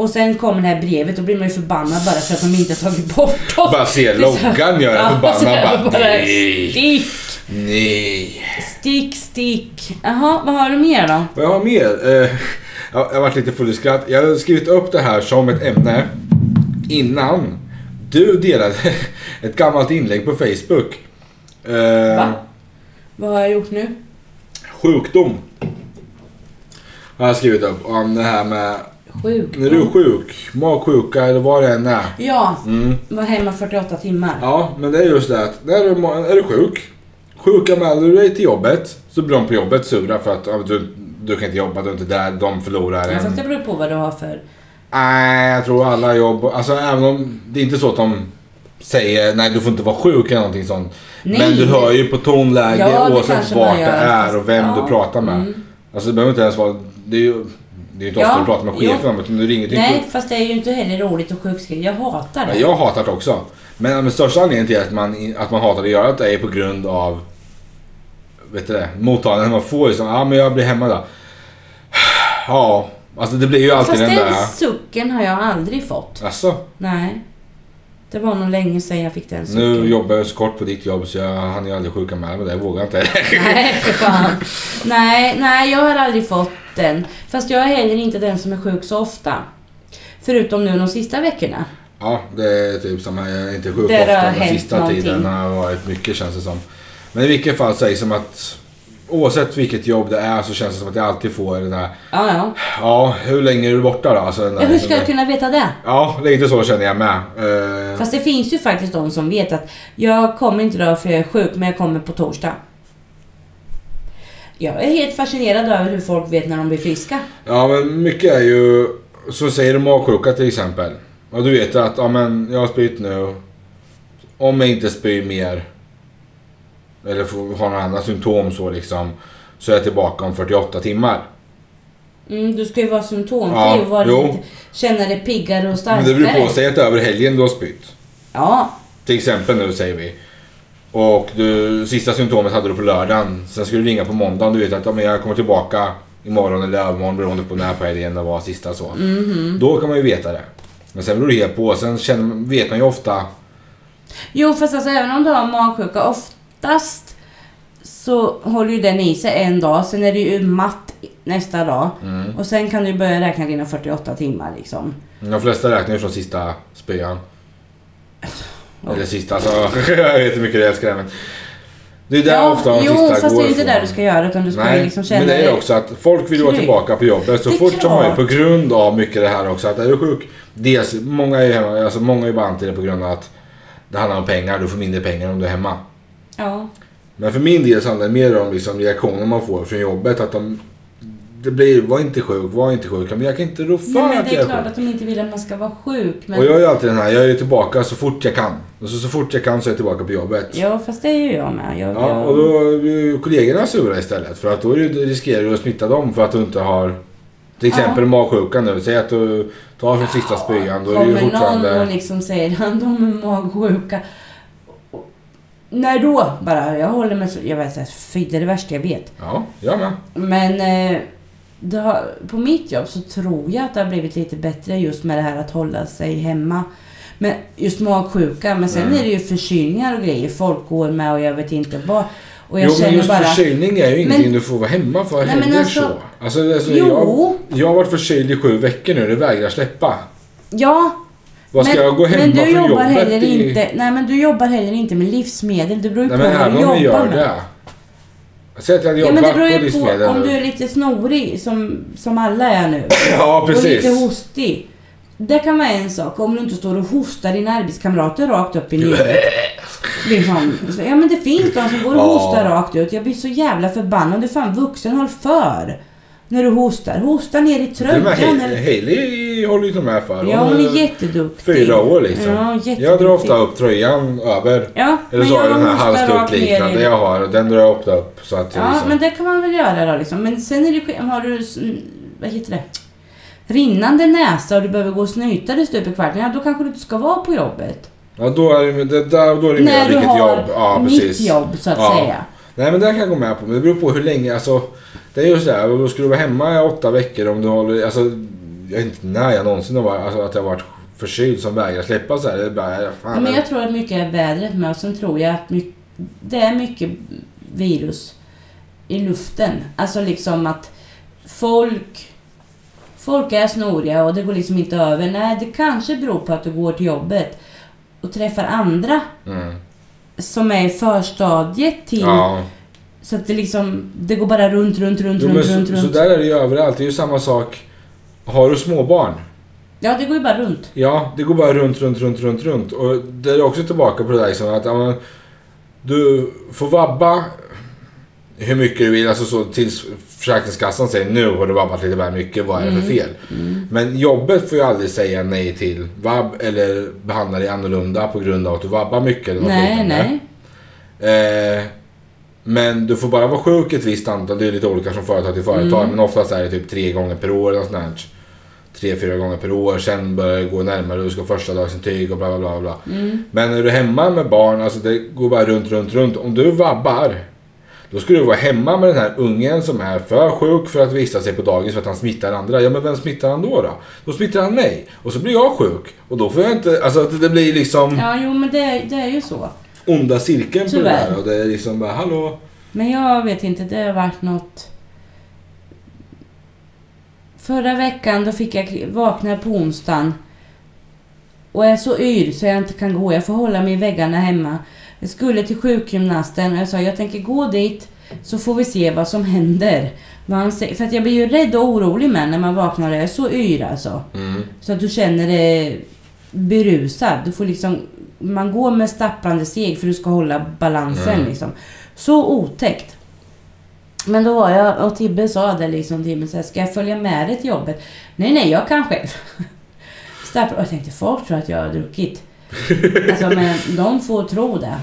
Speaker 1: Och sen kommer det här brevet, då blir man ju förbannad bara för att de inte har tagit bort oss.
Speaker 2: Bara se loggan gör en förbannad.
Speaker 1: jag
Speaker 2: Bara, nej.
Speaker 1: Stick,
Speaker 2: Nej.
Speaker 1: stick, stick. Jaha, vad har du mer då?
Speaker 2: Vad jag har mer? Eh, jag jag har varit lite full i skratt. Jag har skrivit upp det här som ett ämne innan du delade ett gammalt inlägg på Facebook. Eh,
Speaker 1: Va? Vad har jag gjort nu?
Speaker 2: Sjukdom. Har jag skrivit upp om det här med
Speaker 1: Sjuk.
Speaker 2: när du är sjuk, magsjuka eller vad det än är.
Speaker 1: Ja,
Speaker 2: Mm.
Speaker 1: var hemma 48 timmar.
Speaker 2: Ja, men det är just det att när du är du sjuk, sjukanmäler du dig till jobbet så blir de på jobbet sura för att ja, du, du kan inte jobba, du är inte där, de förlorar
Speaker 1: Ja, fast
Speaker 2: en...
Speaker 1: det beror på vad du har för...
Speaker 2: Nej, jag tror alla jobb, alltså även om det är inte så att de säger nej du får inte vara sjuk eller någonting sånt.
Speaker 1: Nej.
Speaker 2: Men du hör ju på tonläge
Speaker 1: Ja,
Speaker 2: oavsett vart det är och vem
Speaker 1: ja,
Speaker 2: du pratar med.
Speaker 1: mm.
Speaker 2: Alltså det behöver inte ens vara... Det är ju, det är ju inte ofta
Speaker 1: Ja,
Speaker 2: du pratar med chefen om utan du ringer till
Speaker 1: Nej, fast det är ju inte heller roligt att sjukskriva. Jag hatar det.
Speaker 2: Ja, jag hatar det också. Men den största anledningen till att man, att man hatar att göra det är på grund av vet du det, mottagandet man får. Liksom, ja men jag blir hemma då. Ja, alltså det blir ju alltid
Speaker 1: Fast
Speaker 2: den
Speaker 1: den
Speaker 2: där...
Speaker 1: sucken har jag aldrig fått.
Speaker 2: Alltså,
Speaker 1: Nej. Det var nog länge sedan jag fick den sucken.
Speaker 2: nu jobbar jag så kort på ditt jobb så jag hann ju aldrig sjuka med mig det. Jag vågar inte.
Speaker 1: Nej, för fan. Nej, nej, jag har aldrig fått den. Fast jag är heller inte den som är sjuk så ofta. Förutom nu de sista veckorna.
Speaker 2: Ja, det är typ samma. Jag är inte sjuk
Speaker 1: har
Speaker 2: ofta. Den sista
Speaker 1: någonting.
Speaker 2: tiden har varit mycket känns det som. Men i vilket fall det som att oavsett vilket jobb det är så känns det som att jag alltid får det där.
Speaker 1: Ja, ja.
Speaker 2: Ja, hur länge är du borta då? Alltså, den där,
Speaker 1: ja hur ska jag kunna veta det?
Speaker 2: Ja, lite så känner jag med. Eh,
Speaker 1: Fast det finns ju faktiskt de som vet att jag kommer inte idag för jag är sjuk, men jag kommer på torsdag. Jag är helt fascinerad över hur folk vet när de blir friska.
Speaker 2: Ja, men mycket är ju... Så säger du magsjuka till exempel. Och du vet att, ja men jag har spytt nu. Om jag inte spyr mer. Eller får, har några andra symptom så liksom. Så är jag tillbaka om 48 timmar.
Speaker 1: Mm, du ska ju vara symptomfri
Speaker 2: Ja,
Speaker 1: och vara
Speaker 2: jo.
Speaker 1: lite, känna dig piggare och
Speaker 2: Men
Speaker 1: starkare.
Speaker 2: det beror på, säg att över helgen du har spytt.
Speaker 1: Ja,
Speaker 2: Till exempel nu säger vi. Och du, sista symptomet hade du på lördagen. Sen skulle du ringa på måndagen. Du vet att ja, men jag kommer tillbaka imorgon eller övermorgon beroende på när på helgen det var sista så.
Speaker 1: mhm.
Speaker 2: Då kan man ju veta det. Men sen beror det helt på. Sen känner, vet man ju ofta.
Speaker 1: Jo, fast alltså även om du har magsjuka, oftast så håller ju den i sig en dag, sen är det ju matt nästa dag.
Speaker 2: Mm.
Speaker 1: Och sen kan du börja räkna dina 48 timmar liksom.
Speaker 2: De flesta räknar ju från sista spyan.
Speaker 1: Ja.
Speaker 2: Eller sista, alltså. jag vet hur mycket det älskar det men. Det är där ofta de
Speaker 1: jo,
Speaker 2: sista
Speaker 1: fast
Speaker 2: går
Speaker 1: det är inte där du ska göra utan du ska
Speaker 2: Nej,
Speaker 1: liksom känna
Speaker 2: men det är
Speaker 1: dig-
Speaker 2: också att folk vill vara tillbaka på jobbet så
Speaker 1: är
Speaker 2: fort som möjligt
Speaker 1: klart.
Speaker 2: på grund av mycket det här också. Att är du sjuk, dels, många är ju hemma, alltså många är bara anti det på grund av att det handlar om pengar, du får mindre pengar om du är hemma.
Speaker 1: Ja.
Speaker 2: Men för min del så handlar det mer om liksom reaktioner man får från jobbet. Att de, det blir, var inte sjuk, var inte sjuk. Men jag kan inte rå för
Speaker 1: Nej, men
Speaker 2: att
Speaker 1: det
Speaker 2: jag
Speaker 1: är
Speaker 2: är
Speaker 1: klart att de inte vill att man ska vara sjuk. Men...
Speaker 2: Och jag är ju alltid den här, jag är tillbaka så fort jag kan. Och så, så fort jag kan så är jag tillbaka på jobbet.
Speaker 1: Ja, fast det är ju jag med. Jag,
Speaker 2: Ja,
Speaker 1: jag...
Speaker 2: och då blir kollegorna sura istället. För att då riskerar du att smitta dem för att du inte har till exempel magsjuka nu. Säg att du tar från sista spyan. Då är det ju
Speaker 1: Kommer någon
Speaker 2: fortfarande...
Speaker 1: och liksom säger att de är magsjuka. När då? Bara, jag håller mig så... Jag vet inte, fy, det är det värsta jag vet.
Speaker 2: Ja, jag med.
Speaker 1: Men eh, det har, på mitt jobb så tror jag att det har blivit lite bättre just med det här att hålla sig hemma. Men just magsjuka. Men sen
Speaker 2: Mm.
Speaker 1: är det ju förkylningar och grejer. Folk går med och jag vet inte vad. Och jag
Speaker 2: jo, men just
Speaker 1: bara...
Speaker 2: förkylning är ju ingenting
Speaker 1: Men-
Speaker 2: du får vara hemma för
Speaker 1: Nej,
Speaker 2: heller
Speaker 1: alltså-
Speaker 2: så. Alltså, alltså
Speaker 1: Jo.
Speaker 2: jag, jag har varit förkyld i sju veckor nu. Det vägrar släppa.
Speaker 1: Ja,
Speaker 2: Vad ska
Speaker 1: men,
Speaker 2: jag gå hemma
Speaker 1: men du
Speaker 2: från
Speaker 1: jobbar
Speaker 2: jobbet
Speaker 1: heller
Speaker 2: i...
Speaker 1: inte... Nej, men du jobbar heller inte med livsmedel. Det beror ju på vad du jobbar
Speaker 2: gör
Speaker 1: med.
Speaker 2: det. Säg att jag hade
Speaker 1: Ja, men det beror
Speaker 2: på
Speaker 1: ju på
Speaker 2: livsmedel.
Speaker 1: om du är lite snorig som, som alla är nu.
Speaker 2: Ja
Speaker 1: Och lite
Speaker 2: precis.
Speaker 1: hostig. Det kan vara en sak om du inte står och hostar dina arbetskamrater rakt upp i nuet. Liksom. Ja men det finns de som går och hostar rakt ut. Jag blir så jävla förbannad. Du är fan vuxen, håll för. När du hostar. Hosta ner i tröjan.
Speaker 2: Hailey, håller ju till med för.
Speaker 1: Ja hon är jätteduktig.
Speaker 2: Fyra år liksom.
Speaker 1: Ja, jätteduktig.
Speaker 2: Jag drar ofta upp tröjan över.
Speaker 1: Ja,
Speaker 2: Eller så har jag den här
Speaker 1: hostar rakt
Speaker 2: halsduk
Speaker 1: ner
Speaker 2: liknande
Speaker 1: i-
Speaker 2: jag har. Den drar jag ofta upp. Så att
Speaker 1: Ja,
Speaker 2: liksom,
Speaker 1: men det kan man väl göra då liksom. Men sen är det har du, s- vad heter det? Rinnande näsa och du behöver gå och snyta dig stup i kvarten. Ja, då kanske du inte ska vara på jobbet.
Speaker 2: ja, då är det, då är det mer
Speaker 1: När du
Speaker 2: vilket
Speaker 1: har
Speaker 2: jobb. Ja,
Speaker 1: mitt
Speaker 2: precis.
Speaker 1: jobb så att
Speaker 2: Ja.
Speaker 1: säga.
Speaker 2: Nej men det kan jag gå med på. Men det beror på hur länge. Alltså, det är ju sådär. Då ska du vara hemma i åtta veckor om du håller... Alltså, jag vet inte när jag någonsin har varit, alltså, att jag varit förkyld som vägrar släppa så här. Det är bara, fan,
Speaker 1: Men jag tror att mycket är vädret med och sen tror jag att mycket, det är mycket virus i luften. Alltså liksom att folk Folk är snoriga och det går liksom inte över. Nej, det kanske beror på att du går till jobbet och träffar andra
Speaker 2: Mm.
Speaker 1: Som är förstadiet till...
Speaker 2: Ja.
Speaker 1: Så att det liksom, det går bara runt, runt, runt,
Speaker 2: Jo,
Speaker 1: runt,
Speaker 2: så,
Speaker 1: runt,
Speaker 2: så
Speaker 1: runt.
Speaker 2: där är det ju överallt. Det är ju samma sak. Har du småbarn?
Speaker 1: Ja, det går ju bara runt.
Speaker 2: Ja, det går bara runt, runt, runt, runt, runt. Och det är också tillbaka på det där liksom att ja, men, du får vabba hur mycket du vill, alltså så tills Försäkringskassan säger nu har du vabbat lite väl mycket, vad är det för fel? Men jobbet får ju aldrig säga nej till vab eller behandla dig annorlunda på grund av att du vabbar mycket eller något
Speaker 1: Nej, nej.
Speaker 2: Eh, men du får bara vara sjuk ett visst antal, det är lite olika från företag till företag, men oftast är det typ tre gånger per år eller sånt där. Tre, fyra gånger per år, sen börjar det gå närmare, du ska ha första dagsintyg och bla bla bla. bla. Men när du är hemma med barn, alltså det går bara runt, runt, runt. Om du vabbar, då ska du vara hemma med den här ungen som är för sjuk för att vistas sig på dagis för att han smittar andra. Ja men vem smittar han då då? Då smittar han mig. Och så blir jag sjuk. Och då får jag inte, alltså det blir liksom
Speaker 1: Ja, jo men det, det är ju så.
Speaker 2: onda cirkeln på det
Speaker 1: Tyvärr.
Speaker 2: där. Och det är liksom bara, hallå?
Speaker 1: Men jag vet inte, det har varit något... Förra veckan då fick jag vakna på onsdagen och är så yr så jag inte kan gå. Jag får hålla mig i väggarna hemma. Jag skulle till sjukgymnasten och jag sa jag tänker gå dit så får vi se vad som händer. Säger. För att jag blir ju rädd och orolig med när man vaknar och är så yr alltså.
Speaker 2: Mm.
Speaker 1: Så att du känner dig berusad. Du får liksom, man går med stapplande steg för du ska hålla balansen
Speaker 2: Mm.
Speaker 1: liksom. Så otäckt. Men då var jag, och Tibbe sa det liksom till mig så här, ska jag följa med dig till jobbet? Nej, nej, jag kan själv. Stappla, och jag tänkte, folk tror att jag har druckit. Alltså, men de får tro det.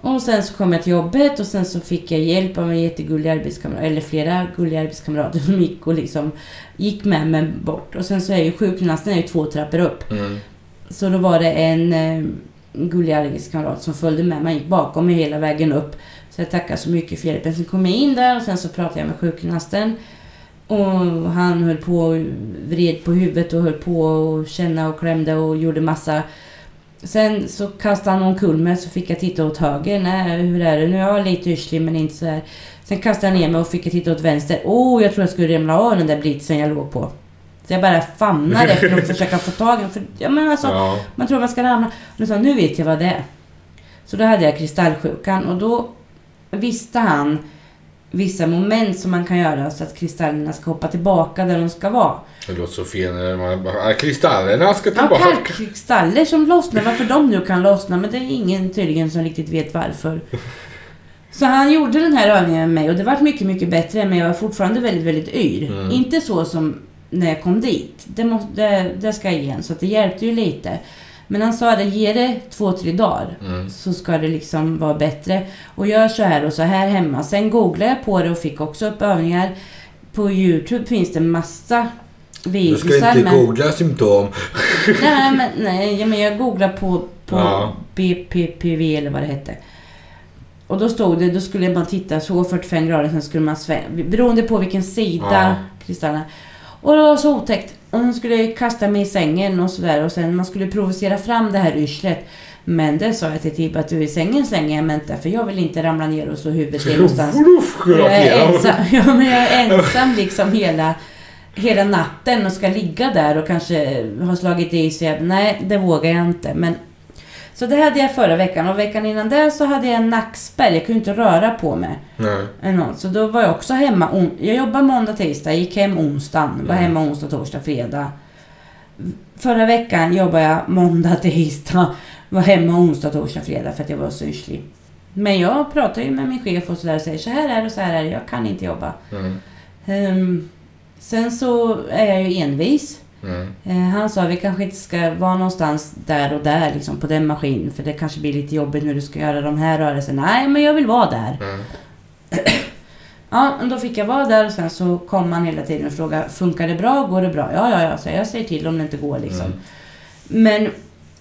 Speaker 1: Och sen så kom jag till jobbet och sen så fick jag hjälp av en jättegullig arbetskamrat, eller flera gulliga arbetskamrater som gick och liksom gick med mig bort. Och sen så är ju sjukgymnasten är ju två trappor upp.
Speaker 2: Mm.
Speaker 1: Så då var det en eh, gullig arbetskamrat som följde med mig, gick bakom mig hela vägen upp. Så jag tackar så mycket för hjälpen. Sen kom jag in där och sen så pratade jag med sjukgymnasten. Och han höll på och vred på huvudet och höll på och känna och klämde och gjorde massa. Sen så kastade han omkull mig så fick jag titta åt höger. Nej, hur är det nu? Jag är lite yrslig men inte så här. Sen kastade han ner mig och fick jag titta åt vänster. Åh, oh, jag tror jag skulle ramla av den där britsen jag låg på. Så jag bara famnade efter att försöka få tag i den. För, ja, men alltså,
Speaker 2: Ja.
Speaker 1: man tror man ska ramla. Och sa nu vet jag vad det är. Så då hade jag kristallsjukan och då visste han vissa moment som man kan göra så att kristallerna ska hoppa tillbaka där de ska vara.
Speaker 2: Det låter så fel när man bara, "Ah, kristallerna ska
Speaker 1: Ja,
Speaker 2: tillbaka.
Speaker 1: kalkkristaller som lossnar. Varför de nu kan lossna, men det är ingen tydligen som riktigt vet varför. Så han gjorde den här övningen med mig och det var mycket, mycket bättre men jag var fortfarande väldigt, väldigt yr.
Speaker 2: Mm.
Speaker 1: Inte så som när jag kom dit. Det, måste, det, det ska jag ge en, så att det hjälpte ju lite. Men han sa det, ge det två, tre dagar.
Speaker 2: Mm.
Speaker 1: Så ska det liksom vara bättre. Och gör så här och så här hemma. Sen googlade jag på det och fick också upp övningar. På Youtube finns det massa
Speaker 2: Du
Speaker 1: videosar.
Speaker 2: ska inte
Speaker 1: men-
Speaker 2: googla symptom.
Speaker 1: Nej, men, nej men jag googlade på, på
Speaker 2: Ja.
Speaker 1: BPPV eller vad det hette. Och då stod det, då skulle man titta så 45 grader, sen skulle man svänga. Beroende på vilken sida
Speaker 2: Ja.
Speaker 1: kristallerna. Och det var så otäckt. Och sen skulle kasta mig i sängen och sådär. Och sen man skulle provocera fram det här yrslet. Men det sa jag till Tibbe att du i sängen slänger jag mig inte. För jag vill inte ramla ner och slå huvudet i någonstans. Jag är, ensam, ja, men jag är ensam liksom hela, hela natten och ska ligga där och kanske ha slagit i sig. Nej, det vågar jag inte. Men, så det hade jag förra veckan och veckan innan det så hade jag en nackspärr. Jag kunde inte röra på mig.
Speaker 2: Nej.
Speaker 1: Något. Så då var jag också hemma. Jag jobbade måndag, tisdag, gick hem onsdagen. Var
Speaker 2: Mm.
Speaker 1: hemma onsdag, torsdag, fredag. Förra veckan jobbade jag måndag, tisdag. Var hemma onsdag, torsdag, fredag för att jag var så yrslig. Men jag pratar ju med min chef och sådär och säger så här är det och så här är det. Jag kan inte jobba.
Speaker 2: Mm.
Speaker 1: Ehm, sen så är jag ju envis.
Speaker 2: Mm.
Speaker 1: Eh, han sa vi kanske inte ska vara någonstans där och där liksom på den maskinen för det kanske blir lite jobbigt när du ska göra de här rörelserna. Nej, men jag vill vara där.
Speaker 2: Mm.
Speaker 1: Ja, men då fick jag vara där och sen så kom han hela tiden och frågade funkar det bra? Går det bra? Ja, ja, ja, så jag säger till om det inte går liksom.
Speaker 2: Mm.
Speaker 1: Men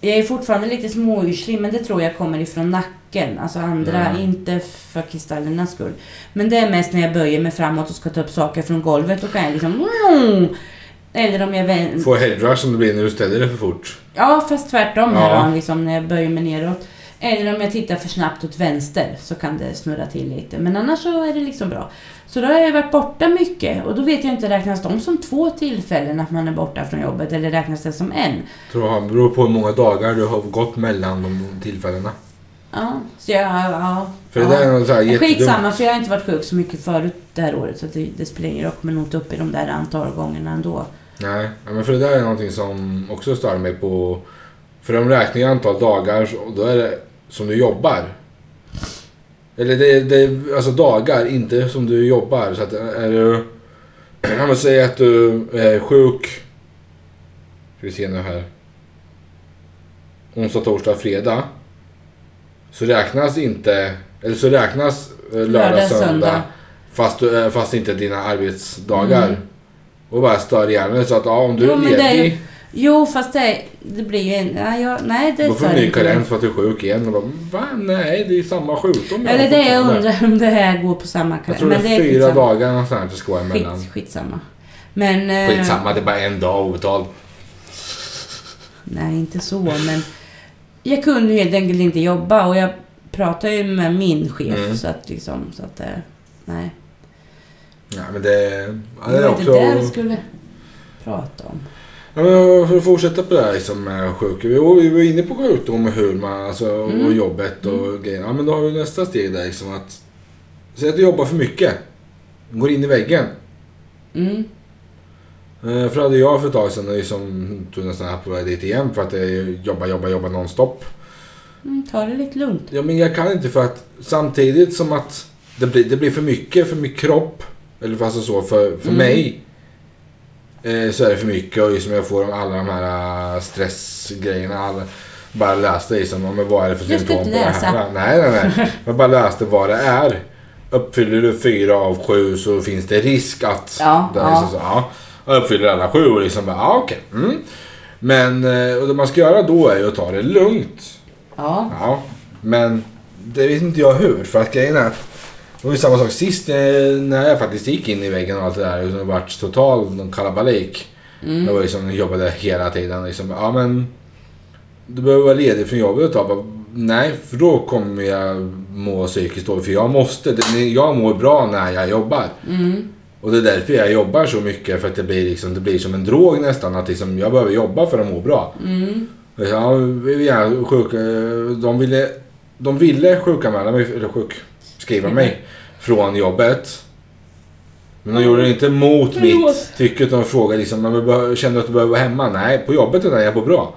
Speaker 1: jag är fortfarande lite småyrslig, men det tror jag kommer ifrån nacken. Alltså andra,
Speaker 2: Mm.
Speaker 1: inte för kristallernas skull. Men det är mest när jag böjer mig framåt och ska ta upp saker från golvet. Då kan jag liksom... Eller om jag vänder...
Speaker 2: Får headrush som det blir när du ställer dig för fort.
Speaker 1: Ja, fast tvärtom här då, liksom när jag böjer mig neråt. Eller om jag tittar för snabbt åt vänster så kan det snurra till lite. Men annars så är det liksom bra. Så då har jag varit borta mycket och då vet jag inte, räknas de som två tillfällen att man är borta från jobbet eller räknas det som en?
Speaker 2: Tror jag, beror på hur många dagar du har gått mellan de tillfällena.
Speaker 1: Ja, så jag... Ja,
Speaker 2: För
Speaker 1: ja.
Speaker 2: det där är något så här jättedumt.
Speaker 1: Skitsamma, för jag har inte varit sjuk så mycket förut det här året så det, det spelar ingen roll. Jag kommer nog inte upp i de där antal gångerna ändå.
Speaker 2: Nej, ja, men för det där är någonting som också stör mig på... För de räknar ju antal dagar, och då är det som du jobbar. Eller det, det är alltså dagar, inte som du jobbar. Så att är du... Om man säger att du är sjuk. Ska vi se nu här. Onsdag, torsdag, fredag. Så räknas inte... Eller så räknas eh, lördag,
Speaker 1: Lördag,
Speaker 2: söndag.
Speaker 1: söndag.
Speaker 2: Fast, du, fast inte dina arbetsdagar.
Speaker 1: Mm.
Speaker 2: Och bara stör dig. Så att ja, om du
Speaker 1: Jo,
Speaker 2: är
Speaker 1: det är ju-
Speaker 2: ledig.
Speaker 1: Jo, fast det, det blir ju en... Nej, jag, nej det
Speaker 2: Då får du ny
Speaker 1: jag.
Speaker 2: karens för att du är sjuk igen. Och bara, Va? Nej, det är samma sjukdom.
Speaker 1: Eller det jag
Speaker 2: fortfarande."
Speaker 1: undrar om det här går på samma
Speaker 2: Jag
Speaker 1: karens.
Speaker 2: tror det
Speaker 1: Men
Speaker 2: är fyra
Speaker 1: skitsamma.
Speaker 2: dagar någonstans det ska vara emellan.
Speaker 1: Skit, skitsamma. Men... eh,
Speaker 2: Skitsamma, det är bara en dag obetald.
Speaker 1: Nej, inte så, men... Jag kunde ju helt enkelt inte jobba och jag pratade ju med min chef
Speaker 2: Mm.
Speaker 1: så att liksom... Så att, nej.
Speaker 2: Nej, men det, ja, det är också...
Speaker 1: inte det vi skulle prata om.
Speaker 2: Ja, men för att fortsätta på det här liksom, med sjuk... Vi var, vi var inne på sjukdom och hur man... Alltså, och
Speaker 1: Mm.
Speaker 2: jobbet och grejer. Ja, men då har vi nästa steg där liksom att... Säg att du jobbar för mycket. Går in i väggen.
Speaker 1: Mm.
Speaker 2: Eh, För det hade jag för ett tag sedan liksom, tog nästan här på väg dit igen för att jag jobbar, jobbar, jobbar nonstop.
Speaker 1: Mm, ta det lite lugnt.
Speaker 2: Ja, men jag kan inte för att samtidigt som att det blir, det blir för mycket för min kropp, eller fast så för, för
Speaker 1: Mm.
Speaker 2: mig, eh, så är det för mycket och liksom jag får alla de här eh, stressgrejerna. Alla, bara läste liksom, men vad är det för symptom på det här? Nej, nej, nej. Jag bara läste vad det är. Uppfyller du fyra av sju så finns det risk att...
Speaker 1: Ja,
Speaker 2: det
Speaker 1: ja.
Speaker 2: liksom så, ja. Jag uppfyller alla sju och liksom bara, ja okej. Mm. Men eh, och det man ska göra då är ju att ta det lugnt.
Speaker 1: Ja.
Speaker 2: Ja, men det vet inte jag hur. För att grejen är att det var ju samma sak sist eh, när jag faktiskt gick in i väggen och allt det där. Och det vart total kalabalik.
Speaker 1: Mm.
Speaker 2: Jag var liksom, jag jobbade hela tiden. Liksom, ja men du behöver vara ledig från jobbet ett tag. Nej, för då kommer jag må psykiskt dåligt. För jag måste. det- Jag mår bra när jag jobbar.
Speaker 1: Mm.
Speaker 2: Och det är därför jag jobbar så mycket. För att det blir, liksom, det blir som en drog nästan. Att liksom, jag behöver jobba för att må bra.
Speaker 1: Mm.
Speaker 2: Ja, vi vill gärna sjuk, de ville, de ville sjukanmäla mig, eller sjukskriva mig från jobbet. Men de gjorde det inte mot mitt tycke utan de frågade liksom, men kände du att du behöver vara hemma? Nej, på jobbet är jag på bra.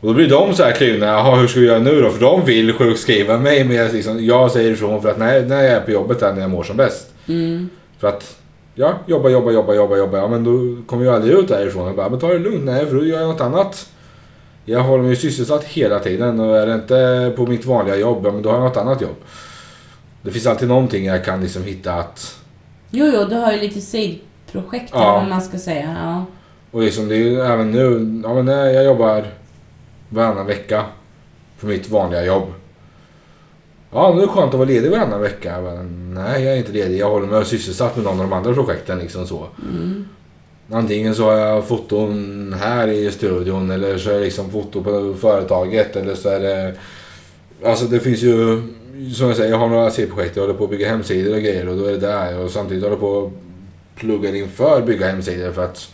Speaker 2: Och då blir de så här kluvna, jaha hur ska vi göra nu då? För de vill sjukskriva mig men jag, liksom, jag säger ifrån för att nej, när jag är på jobbet är när jag mår som bäst.
Speaker 1: Mm.
Speaker 2: För att, ja, jobba, jobba, jobba, jobba, jobba. Ja, men då kommer jag aldrig ut därifrån. Jag bara, men ta det lugnt. Nej, för då gör jag något annat. Jag håller mig sysselsatt hela tiden och är det inte på mitt vanliga jobb, ja, men då har jag något annat jobb. Det finns alltid någonting jag kan liksom hitta att...
Speaker 1: Jo, jo, du har ju lite sidprojekt
Speaker 2: Ja.
Speaker 1: eller vad man ska säga. Ja.
Speaker 2: Och liksom det är ju även nu, ja men jag jobbar varannan vecka på mitt vanliga jobb. Ja, nu är det skönt att vara ledig varannan vecka. Bara, nej, jag är inte ledig. Jag håller mig sysselsatt med någon av de andra projekten liksom så.
Speaker 1: Mm.
Speaker 2: Antingen så har jag foton här i studion eller så är det liksom foto på företaget eller så är det... Alltså det finns ju... Som jag säger, jag har några C-projekt. Jag håller på att bygga hemsidor och grejer och då är det där. Och samtidigt håller jag på att plugga inför bygga hemsidor för att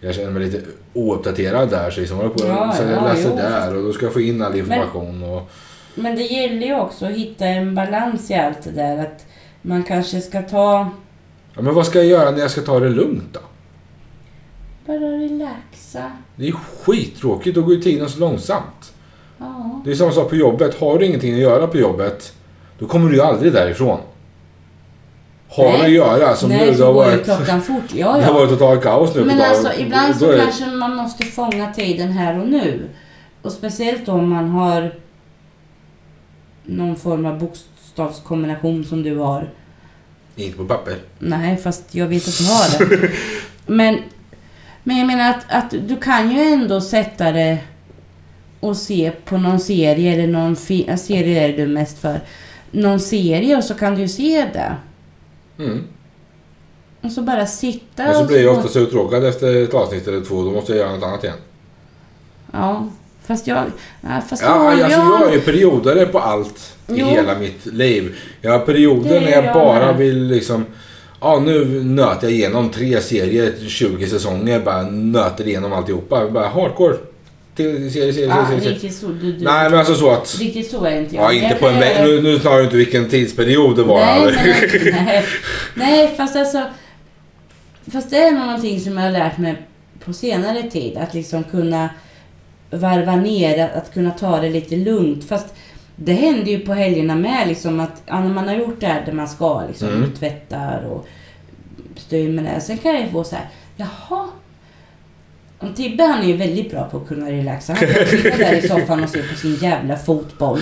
Speaker 2: jag känner mig lite ouppdaterad där. Så liksom jag på
Speaker 1: Ja,
Speaker 2: så jag
Speaker 1: ja,
Speaker 2: läser
Speaker 1: jo,
Speaker 2: där och då ska jag få in all information. Och,
Speaker 1: Men det gäller ju också att hitta en balans i allt det där. Att man kanske ska ta...
Speaker 2: ja, men vad ska jag göra när jag ska ta det lugnt då?
Speaker 1: Bara relaxa.
Speaker 2: Det är skittråkigt. Då går ju tiden så långsamt.
Speaker 1: Ja.
Speaker 2: Det är samma sak på jobbet. Har du ingenting att göra på jobbet, då kommer du ju aldrig därifrån. Har
Speaker 1: Nej.
Speaker 2: du att göra, som
Speaker 1: Nej,
Speaker 2: nu, det har varit,
Speaker 1: klockan fort. Ja,
Speaker 2: det har
Speaker 1: ja.
Speaker 2: varit totalt kaos nu
Speaker 1: Men
Speaker 2: på
Speaker 1: alltså ibland så
Speaker 2: är
Speaker 1: kanske man måste fånga tiden här och nu. Och speciellt om man har någon form av bokstavskombination som du har.
Speaker 2: Inte på papper.
Speaker 1: Nej, fast jag vet att du har det. Men, men jag menar att, att du kan ju ändå sätta det och se på någon serie eller någon fi- ja, serie är du mest för. Någon serie och så kan du ju se det.
Speaker 2: Mm.
Speaker 1: Och så bara sitta
Speaker 2: Men så blir jag ofta så uttråkad efter ett avsnitt eller två. Då måste jag göra något annat igen.
Speaker 1: Ja, fast jag... Ja, fast
Speaker 2: Ja,
Speaker 1: då,
Speaker 2: alltså, jag
Speaker 1: jag,
Speaker 2: har ju perioder på allt i
Speaker 1: Jo.
Speaker 2: hela mitt liv. Jag har perioder när
Speaker 1: är
Speaker 2: jag
Speaker 1: jag
Speaker 2: bara vill liksom... Ja, nu nöter jag igenom tre serier, 20 säsonger. Bara nöter igenom alltihopa. Bara hardcore. Till serie, serie,
Speaker 1: ja,
Speaker 2: serie,
Speaker 1: riktigt så. Du, du,
Speaker 2: Nej, men alltså så att...
Speaker 1: Riktigt så är inte jag.
Speaker 2: Ja, inte
Speaker 1: Jag
Speaker 2: på en vecka. Nu, nu tar jag inte vilken tidsperiod det var.
Speaker 1: Nej, nej, nej, nej, fast alltså... Fast det är någonting som jag har lärt mig på senare tid. Att liksom kunna varva ner, att, att kunna ta det lite lugnt. Fast Det händer ju på helgerna med liksom att ja, när man har gjort det här där man ska liksom
Speaker 2: Mm.
Speaker 1: tvättar och styr med det. Sen kan jag ju få så här, jaha. Och Tibbe han är ju väldigt bra på att kunna relaxa. Han kan sitta där i soffan och se på sin jävla fotboll.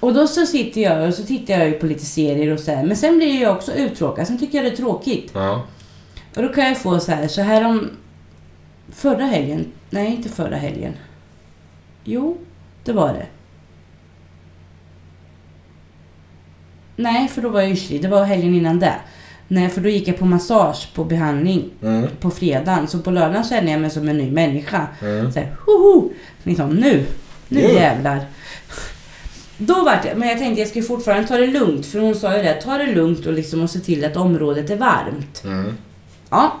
Speaker 1: Och då så sitter jag och så tittar jag ju på lite serier och så här. Men sen blir jag också uttråkad. Sen tycker jag det är tråkigt.
Speaker 2: Ja.
Speaker 1: Och då kan jag få så här, så här om förra helgen. Nej, inte förra helgen. Jo, det var det. Nej, för då var jag yrslig. Det var helgen innan det. Nej, för då gick jag på massage på behandling
Speaker 2: Mm.
Speaker 1: på fredagen. Så på lördagen kände jag mig som en ny människa.
Speaker 2: Mm.
Speaker 1: Så här, hoho! Liksom nu, nu
Speaker 2: Nu.
Speaker 1: jävlar. Då vart det, men jag tänkte jag skulle fortfarande ta det lugnt. För hon sa ju det, ta det lugnt och liksom och se till att området är varmt.
Speaker 2: Mm.
Speaker 1: Ja,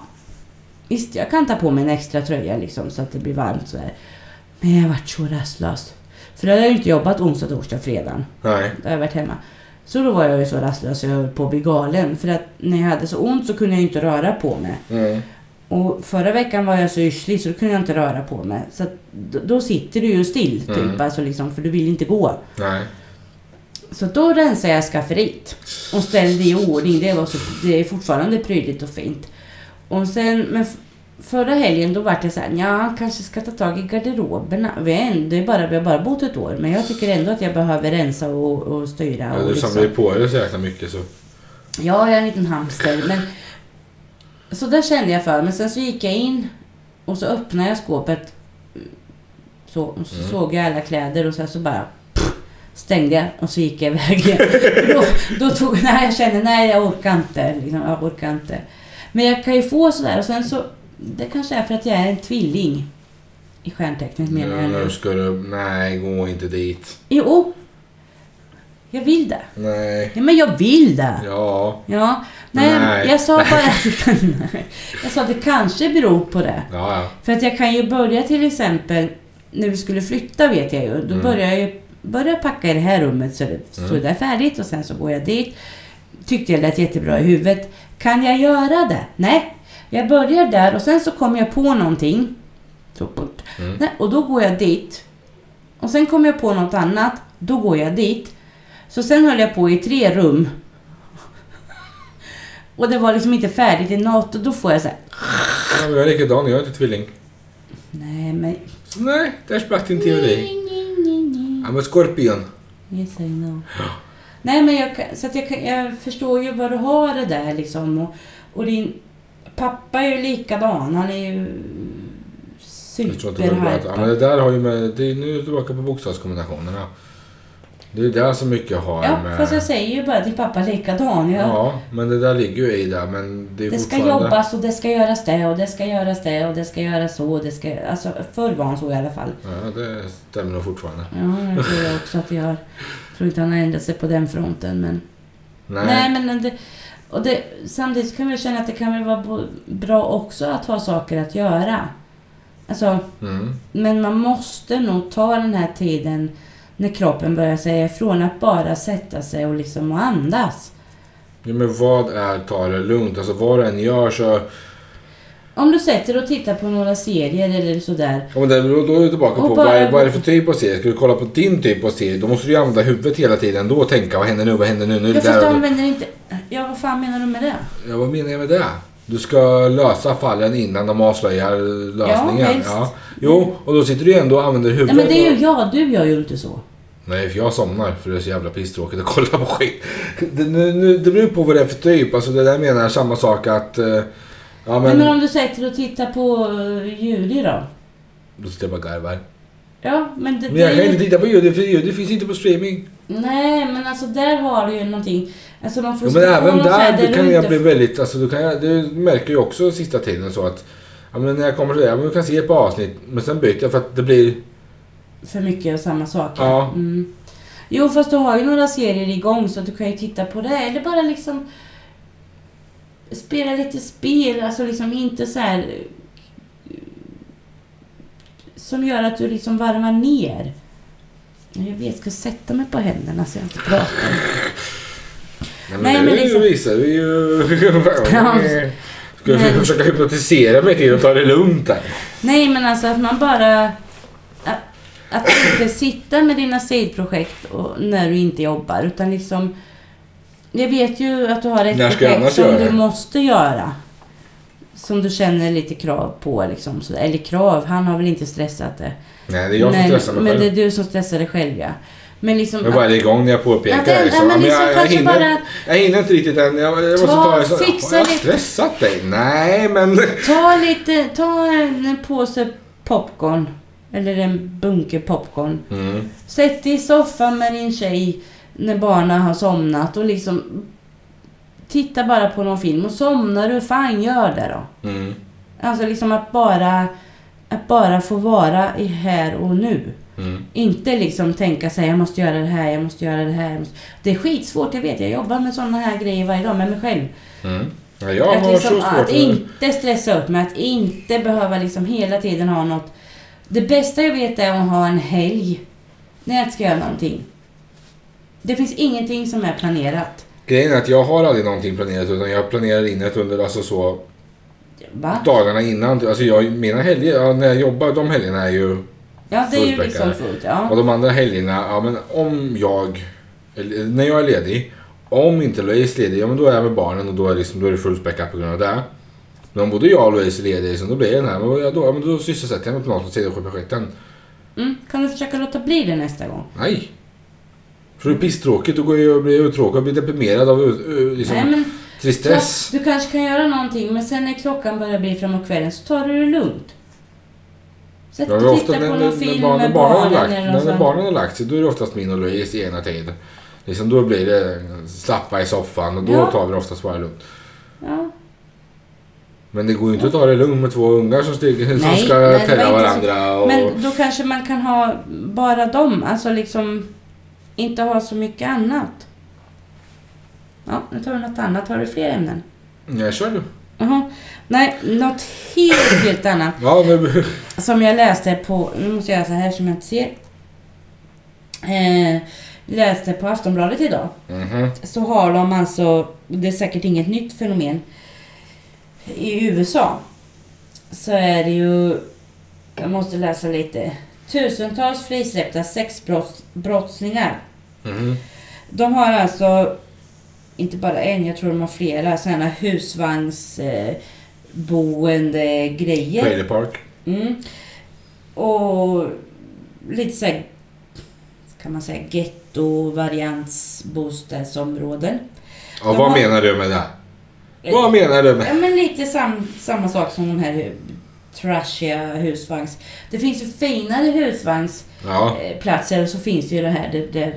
Speaker 1: visst jag kan ta på mig en extra tröja liksom så att det blir varmt så här. Men jag vart så rastlös. För då hade jag ju inte jobbat onsdag, torsdag, fredag.
Speaker 2: Nej.
Speaker 1: Då har jag varit hemma. Så då var jag ju så rastlös jag höll på att bli galen. För att när jag hade så ont så kunde jag inte röra på mig.
Speaker 2: Mm.
Speaker 1: Och förra veckan var jag så yrslig så då kunde jag inte röra på mig. Så att då, då sitter du ju still typ,
Speaker 2: Mm.
Speaker 1: alltså liksom, för du vill inte gå.
Speaker 2: Nej.
Speaker 1: Så då rensade jag skafferiet och ställde i ordning. Det, var så, det är fortfarande prydligt och fint. Och sen, men förra helgen då vart jag såhär, ja kanske ska ta tag i garderoberna. Vi är det är bara, vi har bara bott ett år, men jag tycker ändå att jag behöver rensa och, och styra.
Speaker 2: Ja,
Speaker 1: och
Speaker 2: du
Speaker 1: liksom.
Speaker 2: samlar ju på dig så jäkla mycket så.
Speaker 1: Ja, jag är en liten hamster. Men, så där kände jag för. Men sen så gick jag in och så öppnade jag skåpet. Så, och så
Speaker 2: Mm.
Speaker 1: såg jag alla kläder och sen så bara pff, stängde jag och så gick jag iväg igen. då, då tog, nej, jag kände nej jag orkar inte. Liksom, jag orkar inte. Men jag kan ju få sådär och sen så det kanske är för att jag är en tvilling. I stjärntecknet menar jag
Speaker 2: Nu
Speaker 1: nu.
Speaker 2: ska du... Nej, gå inte dit.
Speaker 1: Jo. Jag vill det.
Speaker 2: Nej.
Speaker 1: Ja, men jag vill det.
Speaker 2: Ja.
Speaker 1: Ja, nej,
Speaker 2: Nej.
Speaker 1: jag sa bara att det kan, Jag sa att det kanske beror på det.
Speaker 2: Ja, ja.
Speaker 1: För att jag kan ju börja till exempel, när vi skulle flytta vet jag ju, då
Speaker 2: Mm.
Speaker 1: börjar jag ju börjar jag packa i det här rummet så det så
Speaker 2: Mm.
Speaker 1: färdigt och sen så går jag dit. Tyckte jag lät jättebra i huvudet. Kan jag göra det? Nej. Jag börjar där och sen så kommer jag på någonting.
Speaker 2: Mm.
Speaker 1: Och då går jag dit. Och sen kommer jag på något annat. Då går jag dit. Så sen höll jag på i tre rum. Och det var liksom inte färdigt i något och då får jag så här,
Speaker 2: ja jag är likadan, jag är inte tvilling.
Speaker 1: Nej men...
Speaker 2: Så nej, där sprack din teori. I'm a scorpion.
Speaker 1: Yes I know. Nej men jag, så att jag, jag förstår ju vad du har det där liksom. Och, och din pappa är ju likadan. Han är ju
Speaker 2: det att, ja, men det
Speaker 1: superhypad.
Speaker 2: där har ju med... Det är nu tillbaka på bokstavskombinationerna. Det är där som mycket har
Speaker 1: Ja,
Speaker 2: med...
Speaker 1: fast jag säger ju bara din pappa likadan. Jag,
Speaker 2: Ja, men det där ligger ju i där, men det är
Speaker 1: Det ska
Speaker 2: fortfarande...
Speaker 1: jobbas och det ska göras det och det ska göras det och det ska göras så och det ska... Alltså förr var han så i alla fall.
Speaker 2: Ja, det stämmer nog fortfarande.
Speaker 1: Ja, det tror jag också att jag har. tror inte han har ändrat sig på den fronten men...
Speaker 2: Nej.
Speaker 1: Nej, men det, och det, samtidigt kan vi känna att det kan väl vara bra också att ha saker att göra. Alltså,
Speaker 2: Mm.
Speaker 1: men man måste nog ta den här tiden när kroppen börjar säga ifrån. Att bara sätta sig och liksom och andas.
Speaker 2: Ja, men vad är ta det lugnt? Alltså vad du än gör så...
Speaker 1: Om du sätter och tittar på några serier eller sådär.
Speaker 2: Ja, men då, är du tillbaka på
Speaker 1: bara-
Speaker 2: vad, är, vad är det för typ av serie? Ska du kolla på din typ av serie, då måste du ju använda huvudet hela tiden. Då och tänka, vad händer nu, vad händer nu? nu
Speaker 1: Jag fast du använder inte... Ja, vad fan menar du med det?
Speaker 2: Ja, vad menar jag med det? Du ska lösa fallen innan de avslöjar lösningen.
Speaker 1: Ja, helst.
Speaker 2: Jo, och då sitter du ju ändå och använder
Speaker 1: Nej
Speaker 2: huvudet.
Speaker 1: men det är ju jag, du gör ju inte så.
Speaker 2: Nej, för jag somnar för det är så jävla pisstråkigt att kolla på skit. Det, nu, nu, det beror på vad det är för typ. Alltså det där menar jag samma sak att... eh, Ja
Speaker 1: Men,
Speaker 2: men...
Speaker 1: men om du sätter och tittar på uh, Judy då?
Speaker 2: Då sitter jag bara och garvar.
Speaker 1: Ja, men det,
Speaker 2: Men jag
Speaker 1: det
Speaker 2: kan
Speaker 1: är ju...
Speaker 2: inte titta på ljud, för ljud finns inte på streaming.
Speaker 1: Nej, men alltså där har du ju någonting. Alltså man får
Speaker 2: Ja, men även där
Speaker 1: du
Speaker 2: kan jag
Speaker 1: inte
Speaker 2: bli väldigt... Alltså, då kan det märker jag också sista tiden så att... Ja, men när jag kommer till det, ja, men jag kan se ett par avsnitt, men sen byter jag för att det blir...
Speaker 1: För mycket av samma sak.
Speaker 2: Ja.
Speaker 1: Mm. Jo, fast du har ju några serier igång så att du kan ju titta på det. Eller bara liksom spela lite spel, alltså liksom inte så här som gör att du liksom varvar ner. Jag vet, jag ska sätta mig på händerna så jag inte pratar.
Speaker 2: Nej men,
Speaker 1: Nej,
Speaker 2: det
Speaker 1: men liksom-
Speaker 2: visar vi ju...
Speaker 1: Ja.
Speaker 2: Ska du
Speaker 1: Men-
Speaker 2: försöka hypnotisera mig till att ta det lugnt här?
Speaker 1: Nej, men alltså att man bara... att inte sitta med dina sidprojekt och, när du inte jobbar. Utan liksom... Jag vet ju att du har ett projekt som
Speaker 2: göra
Speaker 1: du måste göra. Som du känner lite krav på. Liksom. Eller krav, han har väl inte stressat det.
Speaker 2: Nej, det är jag som
Speaker 1: men,
Speaker 2: stressar mig
Speaker 1: Men
Speaker 2: själv.
Speaker 1: det är du som stressar dig själv, ja. Men liksom...
Speaker 2: Jag är bara igång när jag påpekar
Speaker 1: det- ja, men liksom
Speaker 2: jag, jag, hinner,
Speaker 1: bara-
Speaker 2: jag hinner inte riktigt än. Jag, jag måste
Speaker 1: Ta-
Speaker 2: ta
Speaker 1: fixa
Speaker 2: Har jag
Speaker 1: lite-
Speaker 2: stressat dig? Nej, men...
Speaker 1: Ta lite, ta en påse popcorn. Eller en bunke popcorn.
Speaker 2: Mm.
Speaker 1: Sätt dig i soffan med din tjej när barnen har somnat och liksom titta bara på någon film och somnar du, fan gör det då.
Speaker 2: Mm.
Speaker 1: Alltså liksom att bara, att bara få vara i här och nu.
Speaker 2: Mm.
Speaker 1: Inte liksom tänka sig jag måste göra det här, jag måste göra det här. Det är skitsvårt, jag vet. Jag jobbar med sådana här grejer varje dag med mig själv.
Speaker 2: Mm. Ja, jag
Speaker 1: att,
Speaker 2: har
Speaker 1: liksom,
Speaker 2: så svårt
Speaker 1: att inte stressa upp mig, att inte behöva liksom hela tiden ha något. Det bästa jag vet är att ha en helg när jag ska göra någonting. Det finns ingenting som är planerat.
Speaker 2: Grejen är att jag har aldrig någonting planerat utan jag planerar in det under alltså så
Speaker 1: Va?
Speaker 2: dagarna innan. Alltså jag, mina helger, när jag jobbar, de helgerna är ju...
Speaker 1: Ja, det är ju liksom fullt. Ja.
Speaker 2: Och de andra helgerna, ja men om jag... När jag är ledig. Om inte Louise är ledig, ja men då är jag med barnen och då är, liksom, då är det fullspäckat på grund av det. Men om både jag och Louise är lediga, så då blir det den här. Men då, ja, men då sysselsätter jag mig på något och på projekten.
Speaker 1: Mm. Kan du försöka låta bli det nästa gång?
Speaker 2: Nej. För det är pisstråkigt. Då går jag och blir uttråkad och blir deprimerad av uh, liksom,
Speaker 1: Nej, men
Speaker 2: tristess.
Speaker 1: du kanske kan göra någonting, men sen när klockan börjar bli framåt kvällen så tar du det lugnt. Sätt
Speaker 2: Ja,
Speaker 1: och titta
Speaker 2: ofta
Speaker 1: på någon
Speaker 2: när,
Speaker 1: film
Speaker 2: när,
Speaker 1: med
Speaker 2: barnen
Speaker 1: barnen
Speaker 2: lagt,
Speaker 1: eller
Speaker 2: när, barnen har lagt sig, då är det oftast min och Louise i ena tid. Liksom, då blir det slappa i soffan och då
Speaker 1: Ja.
Speaker 2: tar vi det oftast bara lugnt.
Speaker 1: Ja.
Speaker 2: Men det går ju inte att ta det lugnt med två ungar som, stiger, som
Speaker 1: Nej,
Speaker 2: ska
Speaker 1: nej,
Speaker 2: tälla
Speaker 1: så-
Speaker 2: varandra. Och,
Speaker 1: Men då kanske man kan ha bara dem, alltså liksom inte ha så mycket annat. Ja, nu tar vi något annat. Har du fler ämnen?
Speaker 2: Jag kör du.
Speaker 1: Jaha. Nej, något helt, helt annat.
Speaker 2: Ja, nu,
Speaker 1: Som jag läste på, nu måste jag göra så här som jag inte ser. Eh, läste på Aftonbladet idag.
Speaker 2: Mhm.
Speaker 1: Så har de alltså, det är säkert inget nytt fenomen. I USA så är det ju, jag måste läsa lite. Tusentals frisläppta sexbrottslingar.
Speaker 2: Mhm.
Speaker 1: De har alltså, inte bara en, jag tror de har flera sådana husvagnsboende eh, boende grejer.
Speaker 2: Trailer Park.
Speaker 1: Mm. Och lite så här, kan man säga, getto-variantsbostadsområden.
Speaker 2: Ja,
Speaker 1: De
Speaker 2: vad
Speaker 1: har-
Speaker 2: menar du med det? Vad menar du med...
Speaker 1: Ja, men lite sam, samma sak som de här trashiga husvagns... Det finns ju finare husvagnsplatser
Speaker 2: Ja.
Speaker 1: och så finns det ju det här där, där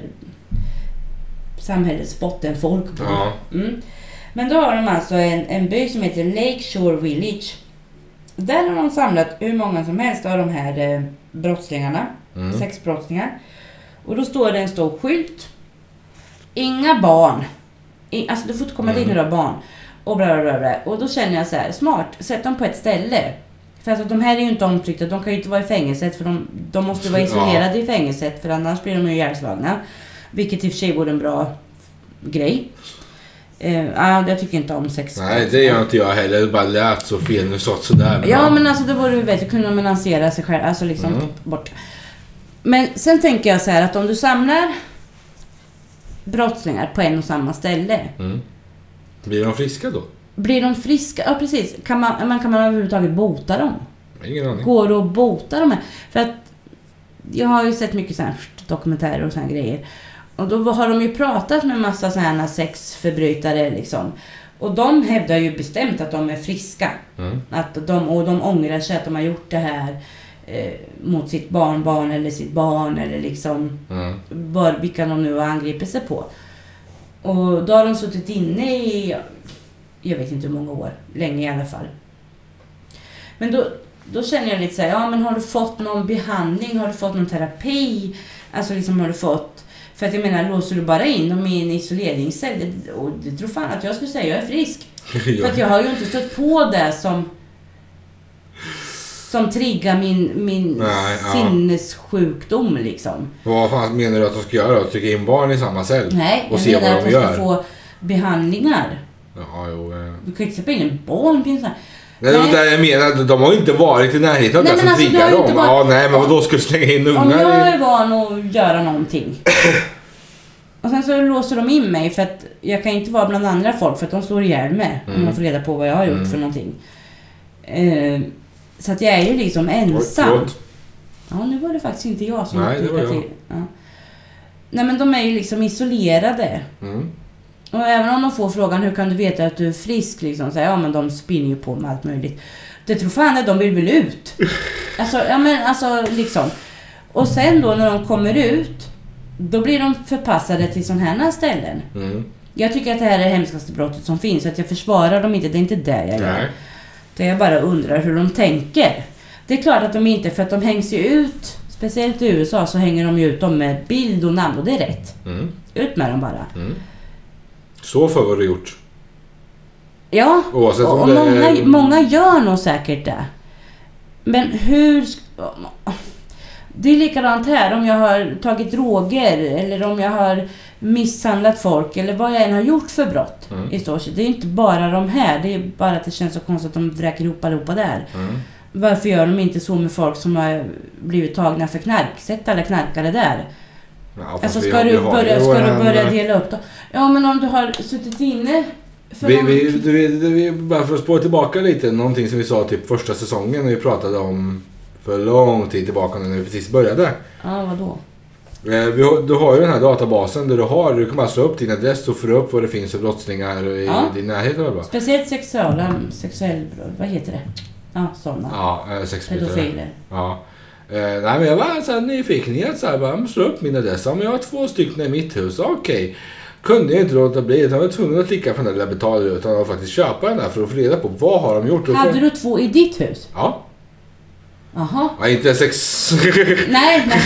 Speaker 1: samhällets bottenfolk bor.
Speaker 2: Ja.
Speaker 1: Mm. Men då har de alltså en, en by som heter Lake Shore Village. Där har de samlat hur många som helst av de här eh, brottslingarna,
Speaker 2: Mm.
Speaker 1: sexbrottslingar. Och då står det en stor skylt. Inga barn. I, alltså du får inte komma
Speaker 2: Mm.
Speaker 1: dit har barn. Och bla bla bla. Och då känner jag så här, smart, sätt dem på ett ställe. För alltså, de här är ju inte omtryckta, de kan ju inte vara i fängelset för de, de måste vara
Speaker 2: Ja.
Speaker 1: isolerade i fängelset för annars blir de ju ihjälslagna. Vilket i och för sig vore en bra grej. Eh, ja, jag tycker inte om sex.
Speaker 2: Nej, det gör inte jag heller. Det bara lät så fel. Nu sa sådär.
Speaker 1: Ja, men alltså det vore bättre att kunna menansera sig själv. Alltså liksom
Speaker 2: Mm.
Speaker 1: bort. Men sen tänker jag så här att om du samlar brottslingar på en och samma ställe.
Speaker 2: Mm. Blir de friska då?
Speaker 1: Blir de friska? Ja, precis. Kan man, men kan man överhuvudtaget bota dem?
Speaker 2: Ingen aning.
Speaker 1: Går det att bota dem? här? För att jag har ju sett mycket så här dokumentärer och såna grejer. Och då har de ju pratat med massa sådana sexförbrytare liksom. Och de hävdar ju bestämt att de är friska.
Speaker 2: Mm.
Speaker 1: Att de, och de ångrar sig att de har gjort det här eh, mot sitt barnbarn eller sitt barn eller liksom
Speaker 2: Mm.
Speaker 1: var, vilka de nu har angripit sig på. Och då har de suttit inne i, jag vet inte hur många år, länge i alla fall. Men då, då känner jag lite så här, ja men har du fått någon behandling? Har du fått någon terapi? Alltså liksom har du fått... För att jag menar, låser du bara in dem i en isoleringscell, det, och det tror fan att jag skulle säga, jag är frisk. För att jag har ju inte stött på det som som triggar min, min
Speaker 2: Nej, ja.
Speaker 1: sinnessjukdom liksom.
Speaker 2: Vad fan menar du att de ska göra? Trycka in barn i samma cell?
Speaker 1: Nej,
Speaker 2: Och
Speaker 1: jag
Speaker 2: se
Speaker 1: menar
Speaker 2: vad
Speaker 1: att
Speaker 2: de
Speaker 1: de ska
Speaker 2: gör.
Speaker 1: få behandlingar.
Speaker 2: Ja, jo. eh.
Speaker 1: Du kan ju inte släppa in en barn på en sån här...
Speaker 2: Nej, det
Speaker 1: Nej.
Speaker 2: där jag menar, de har ju inte varit i närheten av det som
Speaker 1: alltså, det
Speaker 2: triggar dem.
Speaker 1: inte
Speaker 2: Ja,
Speaker 1: varit-
Speaker 2: nej, men vadå, ska du slänga in
Speaker 1: Om
Speaker 2: ungar
Speaker 1: jag
Speaker 2: i...
Speaker 1: är van att göra någonting. Och sen så låser de in mig för att jag kan inte vara bland andra folk för att de slår ihjäl mig om
Speaker 2: Mm.
Speaker 1: de får reda på vad jag har gjort
Speaker 2: Mm.
Speaker 1: för någonting. Eh, så att jag är ju liksom
Speaker 2: Oj,
Speaker 1: ensam.
Speaker 2: förlåt.
Speaker 1: Ja, nu var det faktiskt inte jag som
Speaker 2: Nej, det var jag.
Speaker 1: till. Ja. Nej, men de är ju liksom isolerade.
Speaker 2: Mm.
Speaker 1: Och även om de får frågan hur kan du veta att du är frisk liksom, så här, ja men de spinner ju på med allt möjligt. Det tror fan att de vill väl ut. Alltså, ja men alltså liksom. Och sen då när de kommer ut, då blir de förpassade till sådana här ställen.
Speaker 2: Mm.
Speaker 1: Jag tycker att det här är det hemskaste brottet som finns, så att jag försvarar dem inte, det är inte det jag gör.
Speaker 2: Nej.
Speaker 1: Det jag bara undrar hur de tänker. Det är klart att de inte, för att de hängs ju ut, speciellt i USA så hänger de ju ut dem med bild och namn och det är rätt.
Speaker 2: Mm.
Speaker 1: Ut med dem bara.
Speaker 2: Mm. Så för vad du gjort.
Speaker 1: Ja,
Speaker 2: Oavsett
Speaker 1: och, och
Speaker 2: det
Speaker 1: många,
Speaker 2: är...
Speaker 1: många gör nog säkert det. Men hur... Det är likadant här om jag har tagit droger eller om jag har misshandlat folk eller vad jag än har gjort för brott.
Speaker 2: Mm.
Speaker 1: I stort. Det är inte bara de här, det är bara att det känns så konstigt att de vräker ihop allihopa där.
Speaker 2: Mm.
Speaker 1: Varför gör de inte så med folk som har blivit tagna för knark? Sätt alla knarkare där.
Speaker 2: Ja,
Speaker 1: Alltså ska
Speaker 2: har-
Speaker 1: du börja, ska du börja dela upp dem? Ja men om du har suttit inne för
Speaker 2: Vi,
Speaker 1: någon-
Speaker 2: vi, vi, bara för att spåra tillbaka lite, någonting som vi sa typ första säsongen när vi pratade om för lång tid tillbaka när vi precis började.
Speaker 1: Ja, vadå?
Speaker 2: Eh, du har ju den här databasen där du har, du kan bara slå upp din adress och få upp vad det finns för brottslingar i
Speaker 1: Ja.
Speaker 2: din närhet. Eller?
Speaker 1: Speciellt sexuella, sexuell, vad heter det? Ja, sådana.
Speaker 2: Ja, eh, sexförbrytare.
Speaker 1: Pedofiler.
Speaker 2: Ja. Eh, nej men jag var så här nyfikenhet så här, bara, slå upp min adress. Ja, men jag har två stycken i mitt hus, okej. Kunde jag inte låta bli, utan jag var tvungen att klicka på den där lilla betalrutan och faktiskt köpa den där för att få reda på vad har de gjort.
Speaker 1: Hade du två i ditt hus?
Speaker 2: Ja.
Speaker 1: Jaha.
Speaker 2: ja, inte sex...
Speaker 1: Nej, nej.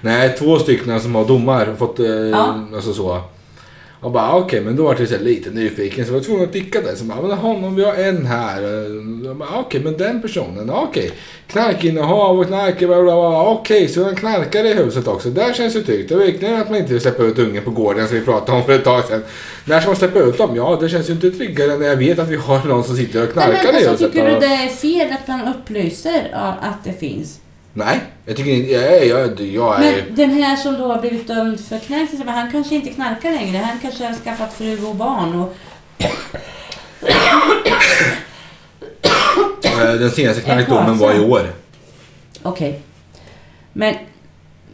Speaker 2: nej, två stycken som har domar. Fått, eh,
Speaker 1: Ja.
Speaker 2: alltså så. Och bara okej, men då var jag så lite nyfiken så jag var tvungen att klicka där. Så bara, men honom, vi har en här. Eh, jag bara, Okej, men den personen, okej. Knarkinnehav och knark. Okej, så är det en knarkare i huset också. Där känns det tryggt. Det är verkligen att man inte släppa ut ungen på gården som vi pratade om för ett tag sedan. När ska man släppa ut dem? Ja, det känns ju inte tryggare när jag vet att vi har någon som sitter och knarkar
Speaker 1: men
Speaker 2: i
Speaker 1: alltså,
Speaker 2: huset.
Speaker 1: tycker du det är fel att man upplyser att det finns?
Speaker 2: Nej, jag tycker inte... Jag, jag, jag är...
Speaker 1: Men den här som då har blivit dömd för knark, han kanske inte knarkar längre. Han kanske har skaffat fru och barn och...
Speaker 2: Eh, Den senaste knarkdomen var i år.
Speaker 1: Okej. Men,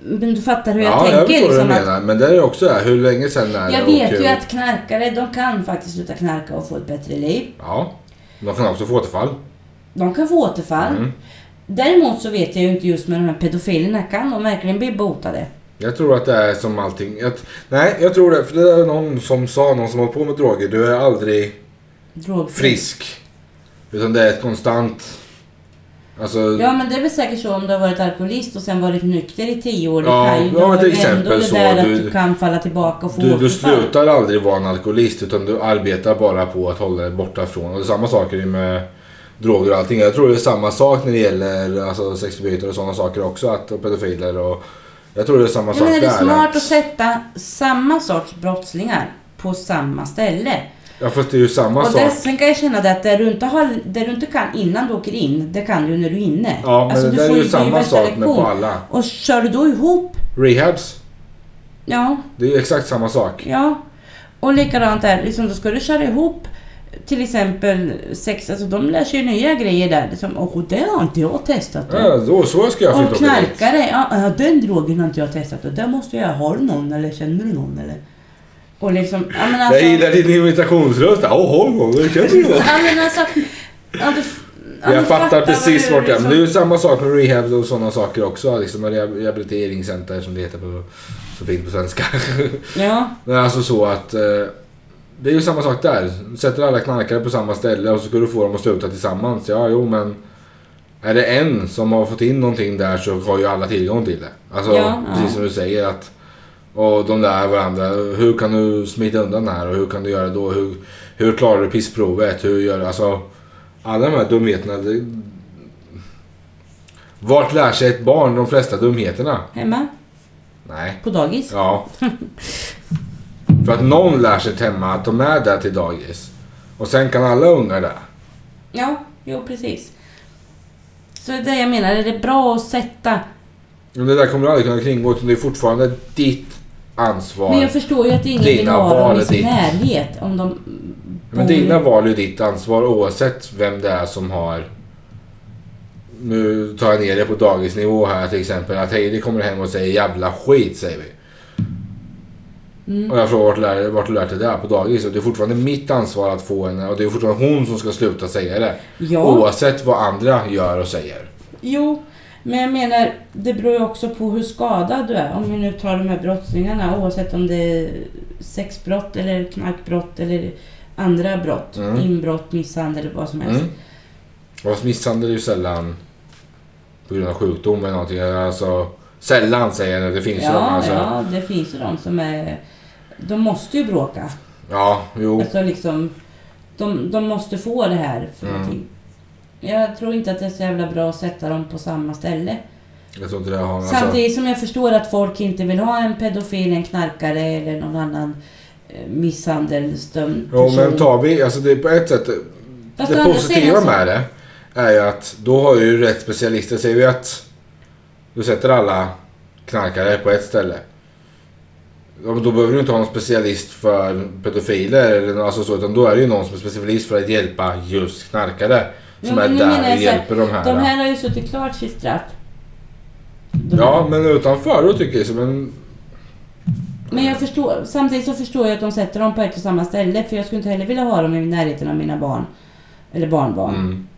Speaker 1: men du fattar hur jag
Speaker 2: ja, jag
Speaker 1: tänker
Speaker 2: förstår vad du
Speaker 1: liksom att...
Speaker 2: menar. Men det är också det hur länge sedan är det?
Speaker 1: Jag vet ju att knarkare, de kan faktiskt sluta knarka och få ett bättre liv.
Speaker 2: Ja, de kan också få återfall.
Speaker 1: De kan få återfall.
Speaker 2: Mm.
Speaker 1: Däremot så vet jag ju inte just med de här pedofilerna, kan de verkligen bli botade?
Speaker 2: Jag tror att det är som allting. Jag, nej, jag tror det. För det är någon som sa, någon som håller på med droger. Du är aldrig
Speaker 1: Drogfri.
Speaker 2: frisk. Utan det är ett konstant... Alltså...
Speaker 1: Ja men det är väl säkert så om du har varit alkoholist och sen varit nykter i tio år. Det
Speaker 2: Ja,
Speaker 1: kan ju
Speaker 2: ja, till
Speaker 1: ändå
Speaker 2: exempel
Speaker 1: det
Speaker 2: så,
Speaker 1: där att
Speaker 2: du-
Speaker 1: du kan falla tillbaka och få
Speaker 2: Du, du slutar aldrig vara en alkoholist utan du arbetar bara på att hålla dig borta från. Och det är samma sak är det med droger och allting. Jag tror det är samma sak när det gäller alltså, sexförbrytare och sådana saker också. Att, och pedofiler och... Jag tror det är samma
Speaker 1: Ja,
Speaker 2: sak
Speaker 1: men är det
Speaker 2: där.
Speaker 1: smart att sätta samma sorts brottslingar på samma ställe?
Speaker 2: Ja fast det är ju samma
Speaker 1: Och
Speaker 2: sak.
Speaker 1: sen kan jag känna det att det du, inte har, det du inte kan innan du åker in, det kan du när du är inne.
Speaker 2: Ja men
Speaker 1: Alltså,
Speaker 2: det där är ju samma sak med på alla.
Speaker 1: Och kör du då ihop,
Speaker 2: Rehabs,
Speaker 1: ja,
Speaker 2: det är ju exakt samma sak.
Speaker 1: ja. Och likadant där, liksom, då ska du köra ihop till exempel sex, alltså de lär sig ju nya grejer där. Liksom, och det har inte jag testat.
Speaker 2: Ja, då, så ska jag
Speaker 1: Och
Speaker 2: flytta
Speaker 1: knarkare, ja, ja den drogen har inte jag testat. Och där måste jag, har du någon eller känner du någon eller? Och liksom, ja men alltså.
Speaker 2: Jag gillar din imitationsröst. Ja, håll på. Det känns ju bra.
Speaker 1: Ja men alltså. Ja, du, ja, du
Speaker 2: Jag fattar
Speaker 1: vad
Speaker 2: precis
Speaker 1: du
Speaker 2: vart jag är. Men det är
Speaker 1: liksom-
Speaker 2: ju samma sak med rehab och sådana saker också. Liksom reha- rehabiliteringscenter som det heter på, så fint på svenska.
Speaker 1: Ja,
Speaker 2: Men alltså så att... Eh, det är ju samma sak där. Sätter alla knarkare på samma ställe och så ska du få dem att sluta tillsammans. Ja, jo men... Är det en som har fått in någonting där så har ju alla tillgång till det. Alltså
Speaker 1: Ja,
Speaker 2: precis
Speaker 1: ja.
Speaker 2: som du säger att... Och de där varandra. Hur kan du smita undan det här och hur kan du göra då? Hur, hur klarar du pissprovet? Hur gör du? Alltså... Alla de här dumheterna. Det, vart lär sig ett barn de flesta dumheterna?
Speaker 1: hemma
Speaker 2: Nej.
Speaker 1: på dagis.
Speaker 2: Ja. För att någon lär sig hemma att de är där till dagis. Och sen kan alla ungar där.
Speaker 1: Ja, jo precis. Så det är det jag menar, är det bra att sätta...
Speaker 2: Men det där kommer du aldrig kunna kringgå utan det är fortfarande ditt ansvar.
Speaker 1: Men jag förstår ju att ingen vill ha dem i sin
Speaker 2: ditt.
Speaker 1: närhet. Om de
Speaker 2: Men
Speaker 1: bor i-
Speaker 2: dina val är ditt ansvar oavsett vem det är som har... Nu tar jag ner det på dagisnivå här till exempel. Att Heidi kommer hem och säger jävla skit säger vi.
Speaker 1: Mm.
Speaker 2: Och jag frågar vart du lär, vart du lärt dig det här på dagis. Och det är fortfarande mitt ansvar att få henne. Och det är fortfarande hon som ska sluta säga det.
Speaker 1: Ja,
Speaker 2: Oavsett vad andra gör och säger.
Speaker 1: jo. Men jag menar, det beror ju också på hur skadad du är. Om vi nu tar de här brottslingarna, oavsett om det är sexbrott eller knarkbrott eller andra brott.
Speaker 2: Mm.
Speaker 1: Inbrott, misshandel eller vad som helst.
Speaker 2: Mm. Och misshandel är ju sällan på grund av sjukdom eller någonting. Alltså, sällan säger jag nu. Det finns ju de
Speaker 1: Ja,
Speaker 2: alltså.
Speaker 1: ja, det finns ju de som är... De måste ju bråka.
Speaker 2: Ja, jo.
Speaker 1: Alltså liksom, de, de måste få det här för
Speaker 2: Mm.
Speaker 1: någonting. Jag tror inte att det är så jävla bra att sätta dem på samma ställe.
Speaker 2: Jag tror inte det har... Alltså,
Speaker 1: Samtidigt som jag förstår att folk inte vill ha en pedofil, en knarkare eller någon annan eh, misshandelsdömd
Speaker 2: jo,
Speaker 1: person.
Speaker 2: men tar vi... Alltså det är på ett sätt...
Speaker 1: Fast
Speaker 2: det positiva med det är ju att då har ju rätt specialister. Säger vi att du sätter alla knarkare på ett ställe. Ja, men Då behöver du inte ha någon specialist för pedofiler eller alltså så, utan då är det ju någon som är specialist för att hjälpa just knarkare. Som
Speaker 1: Ja,
Speaker 2: är där och hjälper de här.
Speaker 1: De här har ju suttit klart sitt straff. De
Speaker 2: Ja,
Speaker 1: här.
Speaker 2: men utanför då tycker jag så, men...
Speaker 1: Men jag förstår, samtidigt så förstår jag att de sätter dem på ett och samma ställe. För jag skulle inte heller vilja ha dem i närheten av mina barn. Eller barnbarn.
Speaker 2: Mm.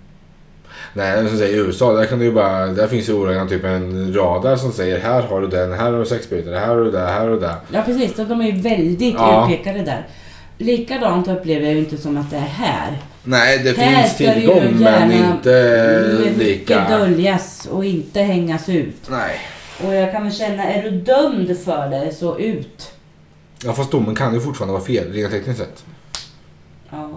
Speaker 2: Nej, som säger i USA, där kan du ju bara... Där finns ju ordagrant typ en radar som säger här har du den, här har du sexbrytare, här har du det, här har du det.
Speaker 1: Ja precis, de är ju väldigt
Speaker 2: Ja.
Speaker 1: utpekade där. Likadant upplever jag ju inte som att det är här.
Speaker 2: Nej, det
Speaker 1: här
Speaker 2: finns tillgång men inte lika...
Speaker 1: döljas och inte hängas ut.
Speaker 2: Nej.
Speaker 1: Och jag kan väl känna, är du dömd för det så ut.
Speaker 2: Ja, fast domen kan ju fortfarande vara fel, rent tekniskt sett.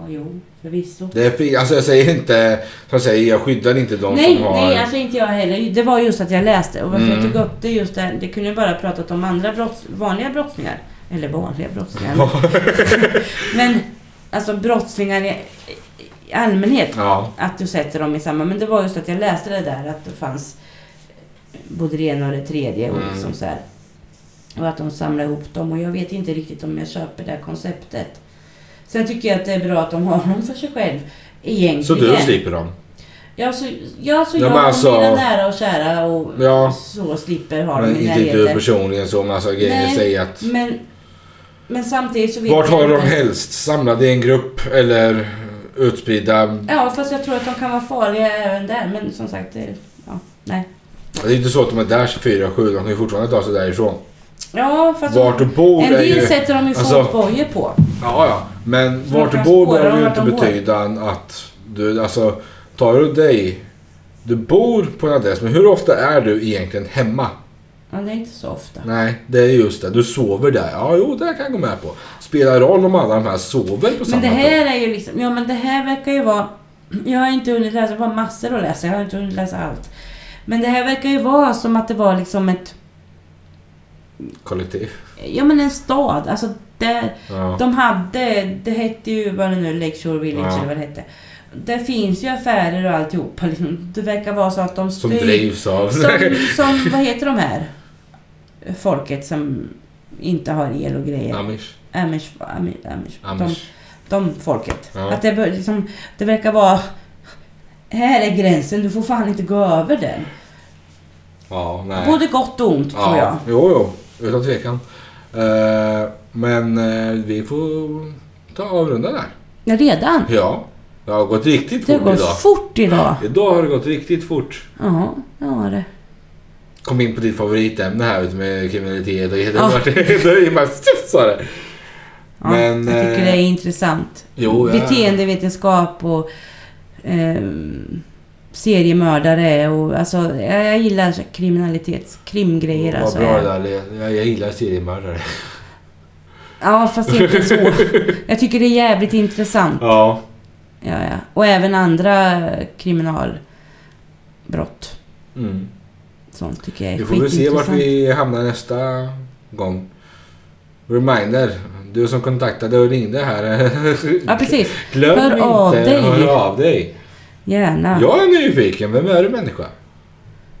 Speaker 1: Jo, förvisso.
Speaker 2: Det är fri, alltså jag säger inte, jag säger, jag skyddar inte de
Speaker 1: Nej,
Speaker 2: som har...
Speaker 1: nej, alltså inte jag heller. Det var just att jag läste och varför
Speaker 2: Mm.
Speaker 1: jag tog upp det just där. Det kunde jag bara pratat om andra brotts, vanliga brottslingar. Eller vanliga brottslingar. men alltså brottslingar i, i allmänhet.
Speaker 2: Ja.
Speaker 1: Att du sätter dem i samma. Men det var just att jag läste det där att det fanns både det ena och det tredje. Och,
Speaker 2: Mm.
Speaker 1: liksom så här. och att de samlar ihop dem. Och jag vet inte riktigt om jag köper det här konceptet. Sen tycker jag att det är bra att de har dem för sig själv. Egentligen.
Speaker 2: Så du slipper dem?
Speaker 1: Ja, så, ja, så
Speaker 2: Ja,
Speaker 1: jag
Speaker 2: men alltså-
Speaker 1: och mina nära och kära och
Speaker 2: Ja.
Speaker 1: så slipper ha dem i
Speaker 2: inte du
Speaker 1: närheten.
Speaker 2: personligen så, men alltså grejen säger att...
Speaker 1: Men, men samtidigt så vet
Speaker 2: Vart har de
Speaker 1: inte.
Speaker 2: helst? Samlade i en grupp eller utspridda?
Speaker 1: Ja, fast jag tror att de kan vara farliga även där. Men som sagt, ja, nej.
Speaker 2: Det är inte så att de är där 24-7, de kan ju fortfarande ta sig därifrån.
Speaker 1: Ja, fast
Speaker 2: Vart du bor
Speaker 1: en del
Speaker 2: ju...
Speaker 1: sätter de ju
Speaker 2: alltså-
Speaker 1: fotbojor på.
Speaker 2: Ja, ja. Men vart du bor behöver ju inte betyda att du, alltså, tar du dig... Du bor på en adress, men hur ofta är du egentligen hemma?
Speaker 1: Ja, det är inte så ofta.
Speaker 2: Nej, det är just det. Du sover där. Ja, jo, det kan jag gå med på. Spelar roll om alla de här sover på samma
Speaker 1: Men det här är ju liksom, ja men det här verkar ju vara... Jag har inte hunnit läsa, det var massor att läsa, jag har inte hunnit läsa allt. Men det här verkar ju vara som att det var liksom ett,
Speaker 2: Kollektiv.
Speaker 1: ja men en stad. Alltså där,
Speaker 2: Ja.
Speaker 1: de hade, det hette ju vad det nu, Lakeshore Village
Speaker 2: Ja.
Speaker 1: eller vad det hette. Det finns ju affärer och alltihopa. Liksom. Det verkar vara så att de
Speaker 2: Som
Speaker 1: styr...
Speaker 2: drivs av...
Speaker 1: Som, som, vad heter de här? Folket som inte har el och grejer.
Speaker 2: Amish.
Speaker 1: Amish. Amish, Amish. De,
Speaker 2: Amish.
Speaker 1: de folket.
Speaker 2: Ja.
Speaker 1: Att det, liksom, det verkar vara... Här är gränsen, du får fan inte gå över den.
Speaker 2: Ja, nej.
Speaker 1: Både gott och ont tror jag.
Speaker 2: Jo, jo. Utan tvekan. Eh, men eh, vi får ta avrunda där.
Speaker 1: Ja, redan?
Speaker 2: Ja. Det har gått riktigt
Speaker 1: Det har
Speaker 2: fort
Speaker 1: gått
Speaker 2: idag.
Speaker 1: fort idag.
Speaker 2: Idag har det gått riktigt fort.
Speaker 1: Ja, det har det.
Speaker 2: Kom in på ditt favoritämne här ute med kriminalitet och
Speaker 1: Ja.
Speaker 2: det är bara sa det.
Speaker 1: Ja,
Speaker 2: Men,
Speaker 1: jag tycker
Speaker 2: eh,
Speaker 1: det är intressant.
Speaker 2: Jo, ja.
Speaker 1: Beteendevetenskap och eh, seriemördare och alltså, jag, jag gillar kriminalitets... Krimgrejer
Speaker 2: Vad
Speaker 1: alltså.
Speaker 2: bra det där. Jag, jag gillar seriemördare.
Speaker 1: ja, fast inte så. Jag tycker det är jävligt intressant.
Speaker 2: Ja.
Speaker 1: Ja, ja. Och även andra kriminalbrott.
Speaker 2: Mm.
Speaker 1: Sånt tycker jag är
Speaker 2: Vi får väl se vart
Speaker 1: skitintressant.
Speaker 2: vi hamnar nästa gång. Reminder. Du som kontaktade och ringde här.
Speaker 1: Ja, precis.
Speaker 2: Glöm
Speaker 1: Hör
Speaker 2: inte
Speaker 1: av dig.
Speaker 2: hör av dig.
Speaker 1: Gärna.
Speaker 2: Jag är nyfiken. Vem är du människa?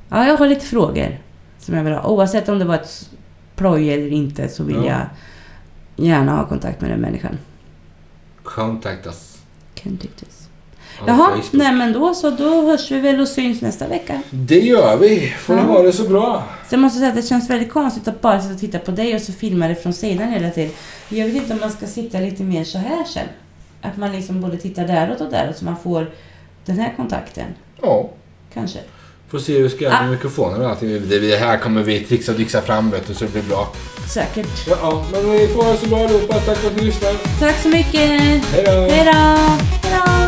Speaker 1: Ja, jag har lite frågor som jag vill ha. Oavsett om det var ett ploj eller inte så vill
Speaker 2: Ja.
Speaker 1: jag gärna ha kontakt med den människan.
Speaker 2: Contact us.
Speaker 1: Contact us.
Speaker 2: on
Speaker 1: Jaha,
Speaker 2: Facebook.
Speaker 1: nej men då så. Då hörs vi väl och syns nästa vecka.
Speaker 2: Det gör vi. Får ni
Speaker 1: Ja.
Speaker 2: ha det så bra.
Speaker 1: Så jag måste säga att det känns väldigt konstigt att bara sitta och titta på dig och så filma det från sidan hela tiden. Jag vet inte om man ska sitta lite mer så här sen. Att man liksom både tittar däråt och däråt så man får den här kontakten.
Speaker 2: Ja.
Speaker 1: Kanske.
Speaker 2: Får se hur vi ska göra
Speaker 1: ah.
Speaker 2: med mikrofonen och allting. Det här kommer vi trixa och dixa fram vet du, så det blir bra.
Speaker 1: Säkert.
Speaker 2: Ja, ja. men ni får ha det så bra allihopa. Tack för att ni lyssnade.
Speaker 1: Tack så mycket. Hej då.
Speaker 2: Hej då.